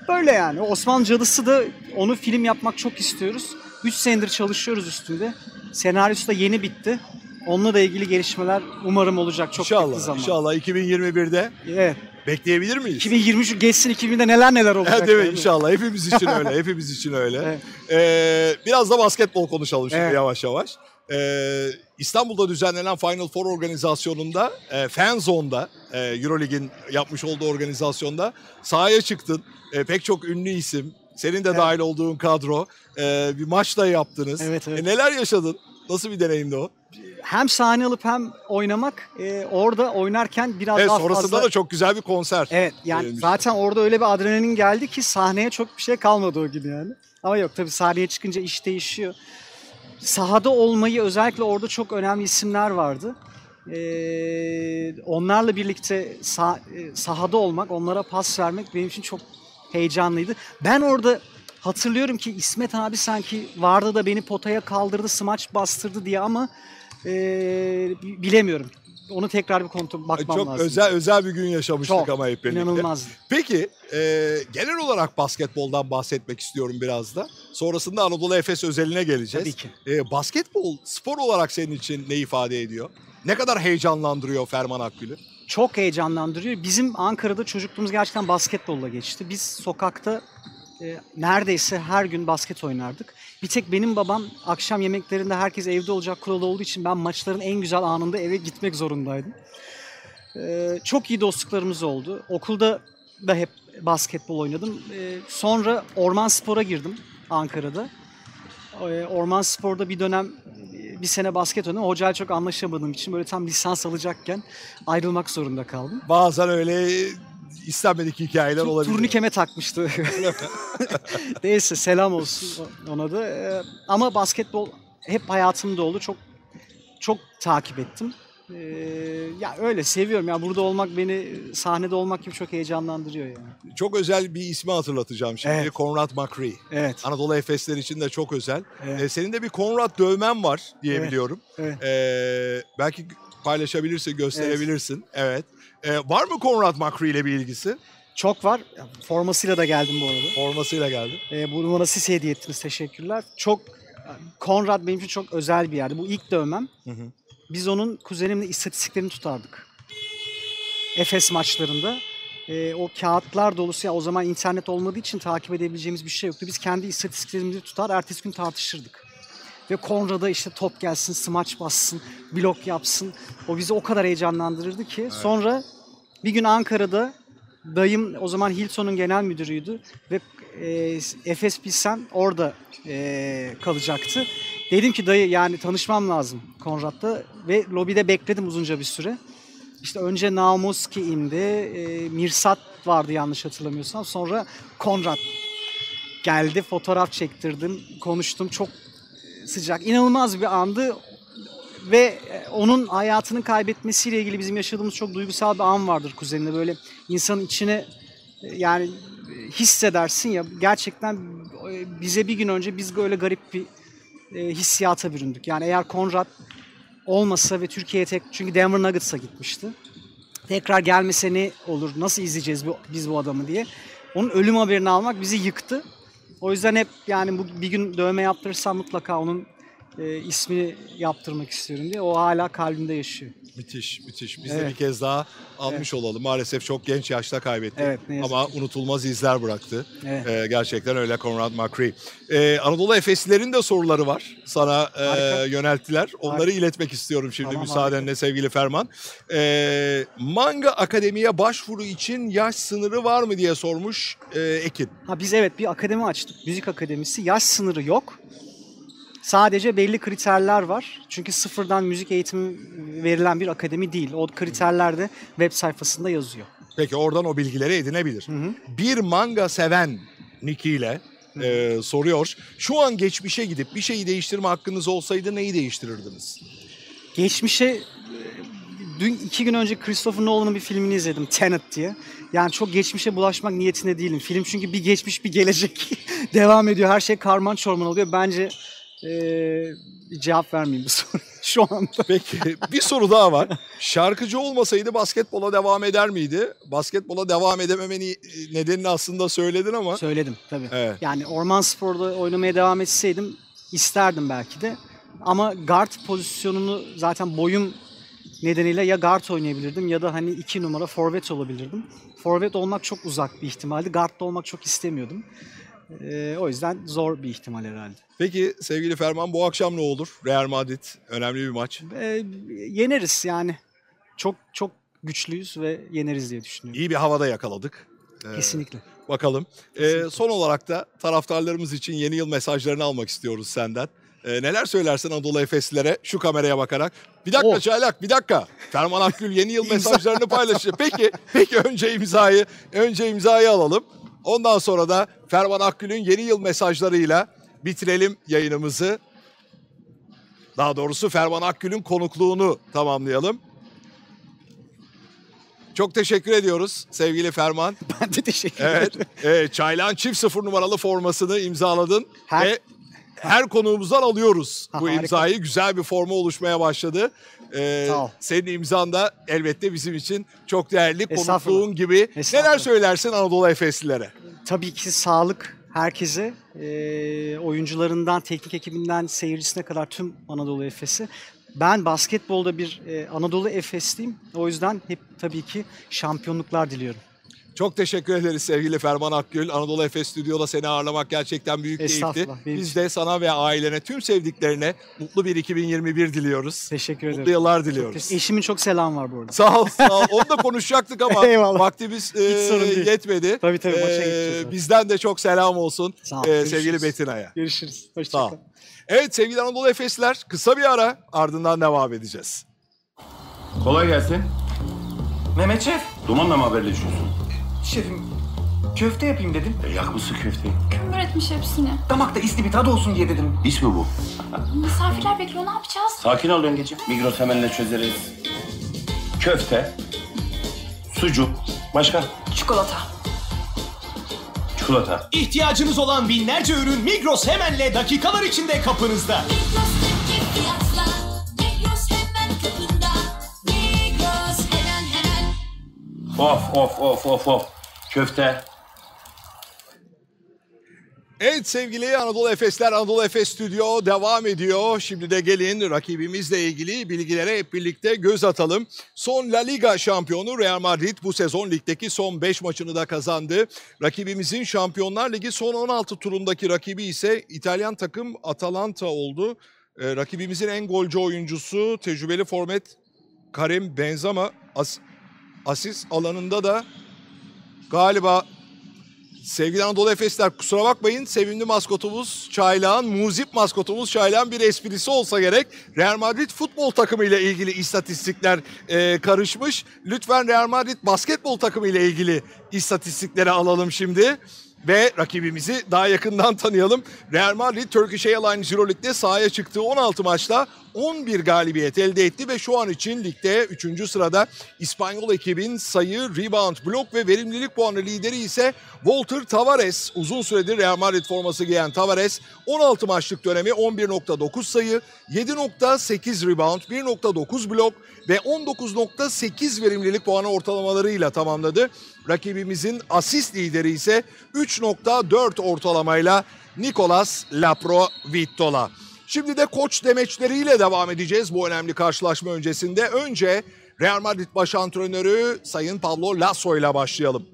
Böyle yani. Osmanlı Cadısı da onu film yapmak çok istiyoruz. 3 senedir çalışıyoruz üstünde. Senaryosu da yeni bitti. Onunla da ilgili gelişmeler umarım olacak çok yakın inşallah, zaman. inşallah 2021'de Evet. Bekleyebilir miyiz? 2023 geçsin 2000'de neler neler olacak. Ha, değil mi? İnşallah. Hepimiz için öyle. Hepimiz için öyle. Evet. Ee, biraz da basketbol konuşalım şimdi Evet. yavaş yavaş. Ee, İstanbul'da düzenlenen Final Four organizasyonunda, e, Fan Zone'da, e, Eurolig'in yapmış olduğu organizasyonda sahaya çıktın. E, pek çok ünlü isim, senin de Evet. dahil olduğun kadro. e, bir maç da yaptınız. Evet, evet. E, neler yaşadın? Nasıl bir deneyimdi o? hem sahne alıp hem oynamak e, orada oynarken biraz Evet, daha sonrasında fazla... da çok güzel bir konser. Evet yani verilmiş. zaten orada öyle bir adrenalin geldi ki sahneye çok bir şey kalmadı o gün yani. Ama yok tabii sahneye çıkınca iş değişiyor. Sahada olmayı özellikle orada çok önemli isimler vardı. Ee, onlarla birlikte sah- e, sahada olmak, onlara pas vermek benim için çok heyecanlıydı. Ben orada hatırlıyorum ki İsmet abi sanki vardı da beni potaya kaldırdı, smaç bastırdı diye ama e, bi- bilemiyorum. onu tekrar bir kontrol bakmam Çok lazım. özel özel bir gün yaşamıştık Çok, ama hep birlikte. İnanılmaz. Peki e, genel olarak basketboldan bahsetmek istiyorum biraz da. Sonrasında Anadolu Efes özeline geleceğiz. Tabii ki. E, basketbol spor olarak senin için ne ifade ediyor? Ne kadar heyecanlandırıyor Ferman Akgül'ü? Çok heyecanlandırıyor. Bizim Ankara'da çocukluğumuz gerçekten basketbolla geçti. Biz sokakta e, neredeyse her gün basket oynardık. Bir tek benim babam akşam yemeklerinde herkes evde olacak kuralı olduğu için ben maçların en güzel anında eve gitmek zorundaydım. E, çok iyi dostluklarımız oldu. Okulda da hep basketbol oynadım. E, sonra Orman Spor'a girdim Ankara'da. E, Orman Spor'da bir dönem bir sene basket oynadım. Hocayla çok anlaşamadığım için böyle tam lisans alacakken ayrılmak zorunda kaldım. Bazen öyle istenmedik hikayeler olabilir. Turnikeme takmıştı. Neyse selam olsun ona da. Ee, Ama basketbol hep hayatımda oldu. Çok çok takip ettim. Ee, ya öyle seviyorum. Ya burada olmak beni sahnede olmak gibi çok heyecanlandırıyor yani. Çok özel bir ismi hatırlatacağım şimdi. Evet. Conrad McCree. Evet. Anadolu Efesler için de çok özel. Evet. E, senin de bir Conrad dövmen var diye Evet. biliyorum. Evet. E, belki paylaşabilirsin, gösterebilirsin. Evet. E, var mı Conrad McCree ile bir ilgisi? Çok var. Formasıyla da geldim bu arada. Formasıyla geldi. Ee, bunu bana siz hediye ettiniz. Teşekkürler. Çok Konrad benim için çok özel bir yerdi. Bu ilk dövmem. Hı hı. Biz onun kuzenimle istatistiklerini tutardık. Efes maçlarında. Ee, o kağıtlar dolusu ya o zaman internet olmadığı için takip edebileceğimiz bir şey yoktu. Biz kendi istatistiklerimizi tutar, ertesi gün tartışırdık. Ve Konrad'a işte top gelsin, smaç bassın, blok yapsın. O bizi o kadar heyecanlandırırdı ki. Sonra bir gün Ankara'da dayım o zaman Hilton'un genel müdürüydü ve e, Efes Pilsen orada e, kalacaktı. Dedim ki dayı yani tanışmam lazım Konrad'la ve lobide bekledim uzunca bir süre. İşte önce Naumoski indi, e, Mirsat vardı yanlış hatırlamıyorsam. Sonra Konrad geldi, fotoğraf çektirdim, konuştum. Çok sıcak, inanılmaz bir andı ve e, onun hayatını kaybetmesiyle ilgili bizim yaşadığımız çok duygusal bir an vardır kuzenine. Böyle insanın içine e, yani e, hissedersin ya gerçekten bize bir gün önce biz böyle garip bir hissiyata büründük. Yani eğer Konrad olmasa ve Türkiye'ye tek çünkü Denver Nuggets'a gitmişti. Tekrar gelmese ne olur? Nasıl izleyeceğiz bu, biz bu adamı diye. Onun ölüm haberini almak bizi yıktı. O yüzden hep yani bu bir gün dövme yaptırırsam mutlaka onun e, ismini yaptırmak istiyorum diye. O hala kalbimde yaşıyor. Müthiş, müthiş. Biz de Evet. bir kez daha almış olalım. Maalesef çok genç yaşta kaybetti. Evet, Ama unutulmaz izler bıraktı. Evet. Ee, gerçekten öyle Conrad McCree. Ee, Anadolu Efeslilerin de soruları var. Sana e, Harika. yönelttiler. Onları Harika. iletmek istiyorum şimdi Tamam, müsaadenle sevgili Ferman. Ee, Manga Akademi'ye başvuru için yaş sınırı var mı diye sormuş e, Ekin. Ha biz evet bir akademi açtık. Müzik akademisi. Yaş sınırı yok. Sadece belli kriterler var. Çünkü sıfırdan müzik eğitimi verilen bir akademi değil. O kriterler de web sayfasında yazıyor. Peki oradan o bilgileri edinebilir. hı. Bir manga seven Niki ile e, soruyor. Şu an geçmişe gidip bir şeyi değiştirme hakkınız olsaydı neyi değiştirirdiniz? Geçmişe dün iki gün önce Christopher Nolan'ın bir filmini izledim Tenet diye. Yani çok geçmişe bulaşmak niyetinde değilim. Film çünkü bir geçmiş bir gelecek devam ediyor. Her şey karman çorman oluyor. Bence e, bir cevap vermeyeyim bu soruya şu anda. Peki bir soru daha var. Şarkıcı olmasaydı basketbola devam eder miydi? Basketbola devam edememeni nedenini aslında söyledin ama. Söyledim tabii. Evet. Yani Orman Spor'da oynamaya devam etseydim isterdim belki de. Ama guard pozisyonunu zaten boyum nedeniyle ya guard oynayabilirdim ya da hani iki numara forvet olabilirdim. Forvet olmak çok uzak bir ihtimaldi. Guard'da olmak çok istemiyordum. Ee, o yüzden zor bir ihtimal herhalde. Peki sevgili Ferman bu akşam ne olur? Real Madrid önemli bir maç. Ee, yeneriz yani. Çok çok güçlüyüz ve yeneriz diye düşünüyorum. İyi bir havada yakaladık. Ee, Kesinlikle. Bakalım. Ee, son olarak da taraftarlarımız için yeni yıl mesajlarını almak istiyoruz senden. Ee, neler söylersin Anadolu Efeslilere şu kameraya bakarak? Bir dakika Oh. Çaylak bir dakika. Ferman Akgül yeni yıl mesajlarını paylaşıyor. Peki, peki önce imzayı, önce imzayı alalım. Ondan sonra da Ferman Akgül'ün yeni yıl mesajlarıyla bitirelim yayınımızı. Daha doğrusu Ferman Akgül'ün konukluğunu tamamlayalım. Çok teşekkür ediyoruz sevgili Ferman. Ben de teşekkür Evet. ederim. evet Çaylak'ın çift sıfır numaralı formasını imzaladın. Her- Ve her konuğumuzdan alıyoruz Ha, bu harika. imzayı. Güzel bir forma oluşmaya başladı. Ee, senin imzan da elbette bizim için çok değerli. Konukluğun gibi. Neler söylersin Anadolu Efeslilere? Tabii ki sağlık herkese, e, oyuncularından, teknik ekibinden, seyircisine kadar tüm Anadolu Efes'i. Ben basketbolda bir e, Anadolu Efesliyim. O yüzden hep tabii ki şampiyonluklar diliyorum. Çok teşekkür ederiz sevgili Ferman Akgül. Anadolu Efes Stüdyo'da seni ağırlamak gerçekten büyük keyifti. Biz de sana ve ailene, tüm sevdiklerine mutlu bir 2021 diliyoruz. Teşekkür Mutlu ederim. yıllar diliyoruz. Eşimin çok selam var bu arada. Sağ ol, sağ ol. Onu da konuşacaktık ama Eyvallah. vaktimiz e, sorun değil. yetmedi. Tabii, tabii, maça Ee, gideceğiz. bizden de çok selam olsun Sağ ol, e, görüşürüz. sevgili Betina'ya. Görüşürüz. Sağ ol. Hoşçakalın. Evet sevgili Anadolu Efesler kısa bir ara ardından devam edeceğiz. Kolay gelsin. Mehmet Şef, Dumanla mı haberleşiyorsun? Şefim köfte yapayım dedim. E, yakmışsın köfteyi. Kömür etmiş hepsini. Damakta isli bir tadı olsun diye dedim. İş mi bu? Misafirler bekliyor ne yapacağız? Sakin ol yengeciğim. Migros hemenle çözeriz. Köfte. Sucuk. Başka? Çikolata. Çikolata. İhtiyacınız olan binlerce ürün Migros Hemen'le dakikalar içinde kapınızda. Of of of of of. Köfte. Evet sevgili Anadolu Efesler, Anadolu Efes Stüdyo devam ediyor. Şimdi de gelin rakibimizle ilgili bilgilere hep birlikte göz atalım. Son La Liga şampiyonu Real Madrid bu sezon ligdeki son 5 maçını da kazandı. Rakibimizin Şampiyonlar Ligi son 16 turundaki rakibi ise İtalyan takım Atalanta oldu. Ee, rakibimizin en golcü oyuncusu tecrübeli forvet Karim Benzema as asist alanında da galiba Sevgili Anadolu Efesler kusura bakmayın sevimli maskotumuz Çaylağın, muzip maskotumuz Çaylağın bir esprisi olsa gerek. Real Madrid futbol takımı ile ilgili istatistikler e, karışmış. Lütfen Real Madrid basketbol takımı ile ilgili istatistikleri alalım şimdi. Ve rakibimizi daha yakından tanıyalım. Real Madrid Turkish Airlines Euroleague'de sahaya çıktığı 16 maçta 11 galibiyet elde etti ve şu an için ligde 3. sırada İspanyol ekibin sayı, rebound, blok ve verimlilik puanı lideri ise Walter Tavares. Uzun süredir Real Madrid forması giyen Tavares 16 maçlık dönemi 11.9 sayı, 7.8 rebound, 1.9 blok ve 19.8 verimlilik puanı ortalamalarıyla tamamladı. Rakibimizin asist lideri ise 3.4 ortalamayla Nicolas Lapro Vittola. Şimdi de koç demeçleriyle devam edeceğiz bu önemli karşılaşma öncesinde. Önce Real Madrid baş antrenörü Sayın Pablo Lasso ile başlayalım.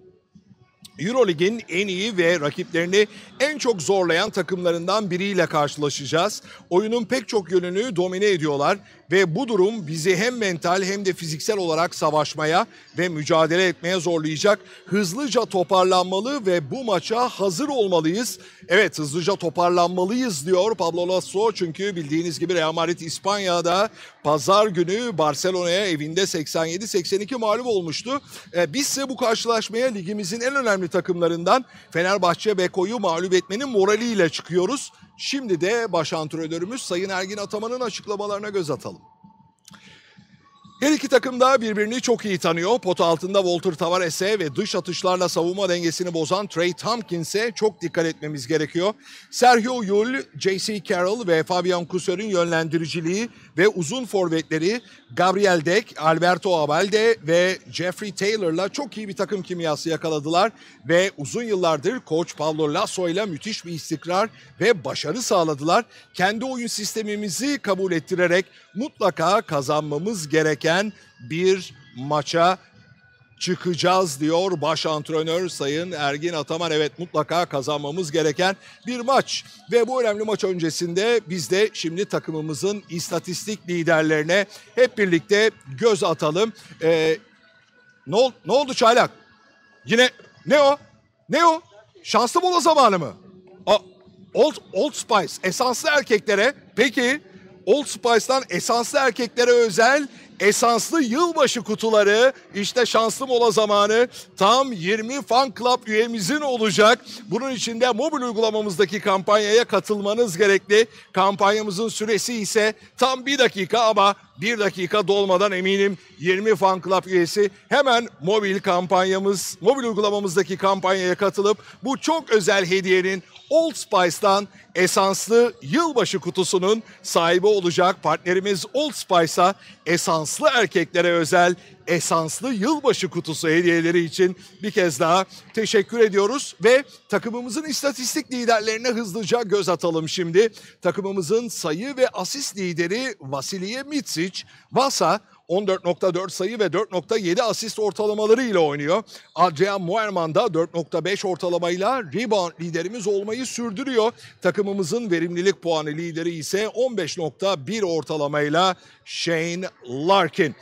Eurolig'in en iyi ve rakiplerini en çok zorlayan takımlarından biriyle karşılaşacağız. Oyunun pek çok yönünü domine ediyorlar ve bu durum bizi hem mental hem de fiziksel olarak savaşmaya ve mücadele etmeye zorlayacak. Hızlıca toparlanmalı ve bu maça hazır olmalıyız. Evet hızlıca toparlanmalıyız diyor Pablo Lasso çünkü bildiğiniz gibi Real Madrid İspanya'da pazar günü Barcelona'ya evinde 87-82 mağlup olmuştu. Ee, biz ise bu karşılaşmaya ligimizin en önemli takımlarından Fenerbahçe Beko'yu mağlup etmenin moraliyle çıkıyoruz. Şimdi de baş antrenörümüz Sayın Ergin Ataman'ın açıklamalarına göz atalım. Her iki takım da birbirini çok iyi tanıyor. Pot altında Walter Tavares'e ve dış atışlarla savunma dengesini bozan Trey Tompkins'e çok dikkat etmemiz gerekiyor. Sergio Yul, J.C. Carroll ve Fabian Couseur'ün yönlendiriciliği ve uzun forvetleri Gabriel Deck, Alberto Abalde ve Jeffrey Taylor'la çok iyi bir takım kimyası yakaladılar ve uzun yıllardır koç Pablo Lasso ile müthiş bir istikrar ve başarı sağladılar. Kendi oyun sistemimizi kabul ettirerek mutlaka kazanmamız gereken bir maça çıkacağız diyor baş antrenör Sayın Ergin Ataman. Evet mutlaka kazanmamız gereken bir maç ve bu önemli maç öncesinde biz de şimdi takımımızın istatistik liderlerine hep birlikte göz atalım. Ee, ne, ol, ne oldu Çaylak? Yine ne o? Ne o? Şanslı mola zamanı mı? A, Old, Old Spice esanslı erkeklere peki Old Spice'dan esanslı erkeklere özel esanslı yılbaşı kutuları işte şanslı mola zamanı tam 20 fan club üyemizin olacak. Bunun için de mobil uygulamamızdaki kampanyaya katılmanız gerekli. Kampanyamızın süresi ise tam bir dakika ama bir dakika dolmadan eminim 20 fan club üyesi hemen mobil kampanyamız, mobil uygulamamızdaki kampanyaya katılıp bu çok özel hediyenin Old Spice'dan esanslı yılbaşı kutusunun sahibi olacak. Partnerimiz Old Spice'a esanslı erkeklere özel esanslı yılbaşı kutusu hediyeleri için bir kez daha teşekkür ediyoruz ve takımımızın istatistik liderlerine hızlıca göz atalım şimdi. Takımımızın sayı ve asist lideri Vasilije Mitsic, Vasa 14.4 sayı ve 4.7 asist ortalamaları ile oynuyor. Adrian Muerman da 4.5 ortalamayla rebound liderimiz olmayı sürdürüyor. Takımımızın verimlilik puanı lideri ise 15.1 ortalamayla Shane Larkin.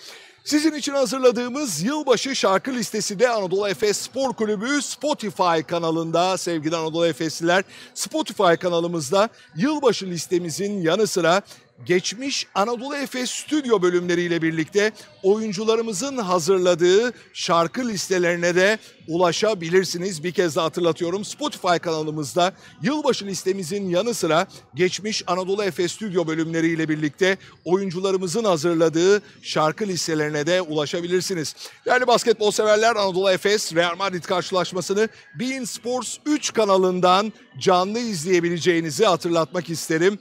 Sizin için hazırladığımız yılbaşı şarkı listesi de Anadolu Efes Spor Kulübü Spotify kanalında sevgili Anadolu Efesliler. Spotify kanalımızda yılbaşı listemizin yanı sıra geçmiş Anadolu Efes stüdyo bölümleriyle birlikte oyuncularımızın hazırladığı şarkı listelerine de ulaşabilirsiniz. Bir kez daha hatırlatıyorum. Spotify kanalımızda yılbaşı listemizin yanı sıra geçmiş Anadolu Efes stüdyo bölümleriyle birlikte oyuncularımızın hazırladığı şarkı listelerine de ulaşabilirsiniz. Değerli basketbol severler Anadolu Efes Real Madrid karşılaşmasını Bein Sports 3 kanalından canlı izleyebileceğinizi hatırlatmak isterim.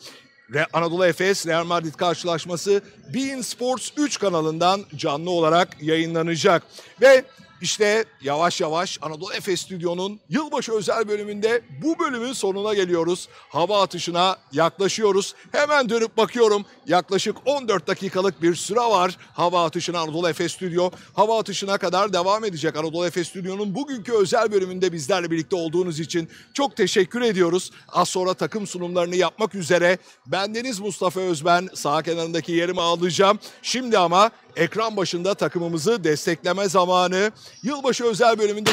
Anadolu Efes Real Madrid karşılaşması Bein Sports 3 kanalından canlı olarak yayınlanacak. Ve işte yavaş yavaş Anadolu Efes Stüdyo'nun yılbaşı özel bölümünde bu bölümün sonuna geliyoruz. Hava atışına yaklaşıyoruz. Hemen dönüp bakıyorum. Yaklaşık 14 dakikalık bir süre var hava atışına Anadolu Efes Stüdyo. Hava atışına kadar devam edecek Anadolu Efes Stüdyo'nun bugünkü özel bölümünde bizlerle birlikte olduğunuz için çok teşekkür ediyoruz. Az sonra takım sunumlarını yapmak üzere bendeniz Mustafa Özben sağ kenarındaki yerimi alacağım. Şimdi ama ekran başında takımımızı destekleme zamanı. Yılbaşı özel bölümünde...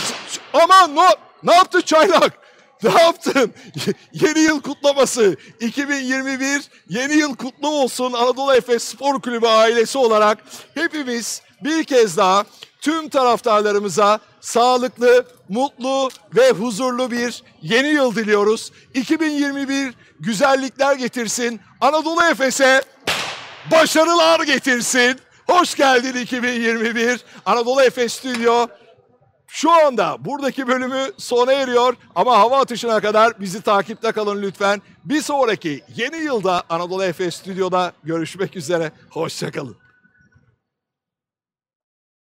Aman ne, ne yaptı Çaylak? Ne yaptın? Yeni yıl kutlaması 2021 yeni yıl kutlu olsun Anadolu Efes Spor Kulübü ailesi olarak hepimiz bir kez daha tüm taraftarlarımıza sağlıklı, mutlu ve huzurlu bir yeni yıl diliyoruz. 2021 güzellikler getirsin. Anadolu Efes'e başarılar getirsin. Hoş geldin 2021. Anadolu Efes Stüdyo şu anda buradaki bölümü sona eriyor ama hava atışına kadar bizi takipte kalın lütfen. Bir sonraki yeni yılda Anadolu Efes Stüdyo'da görüşmek üzere. Hoşçakalın.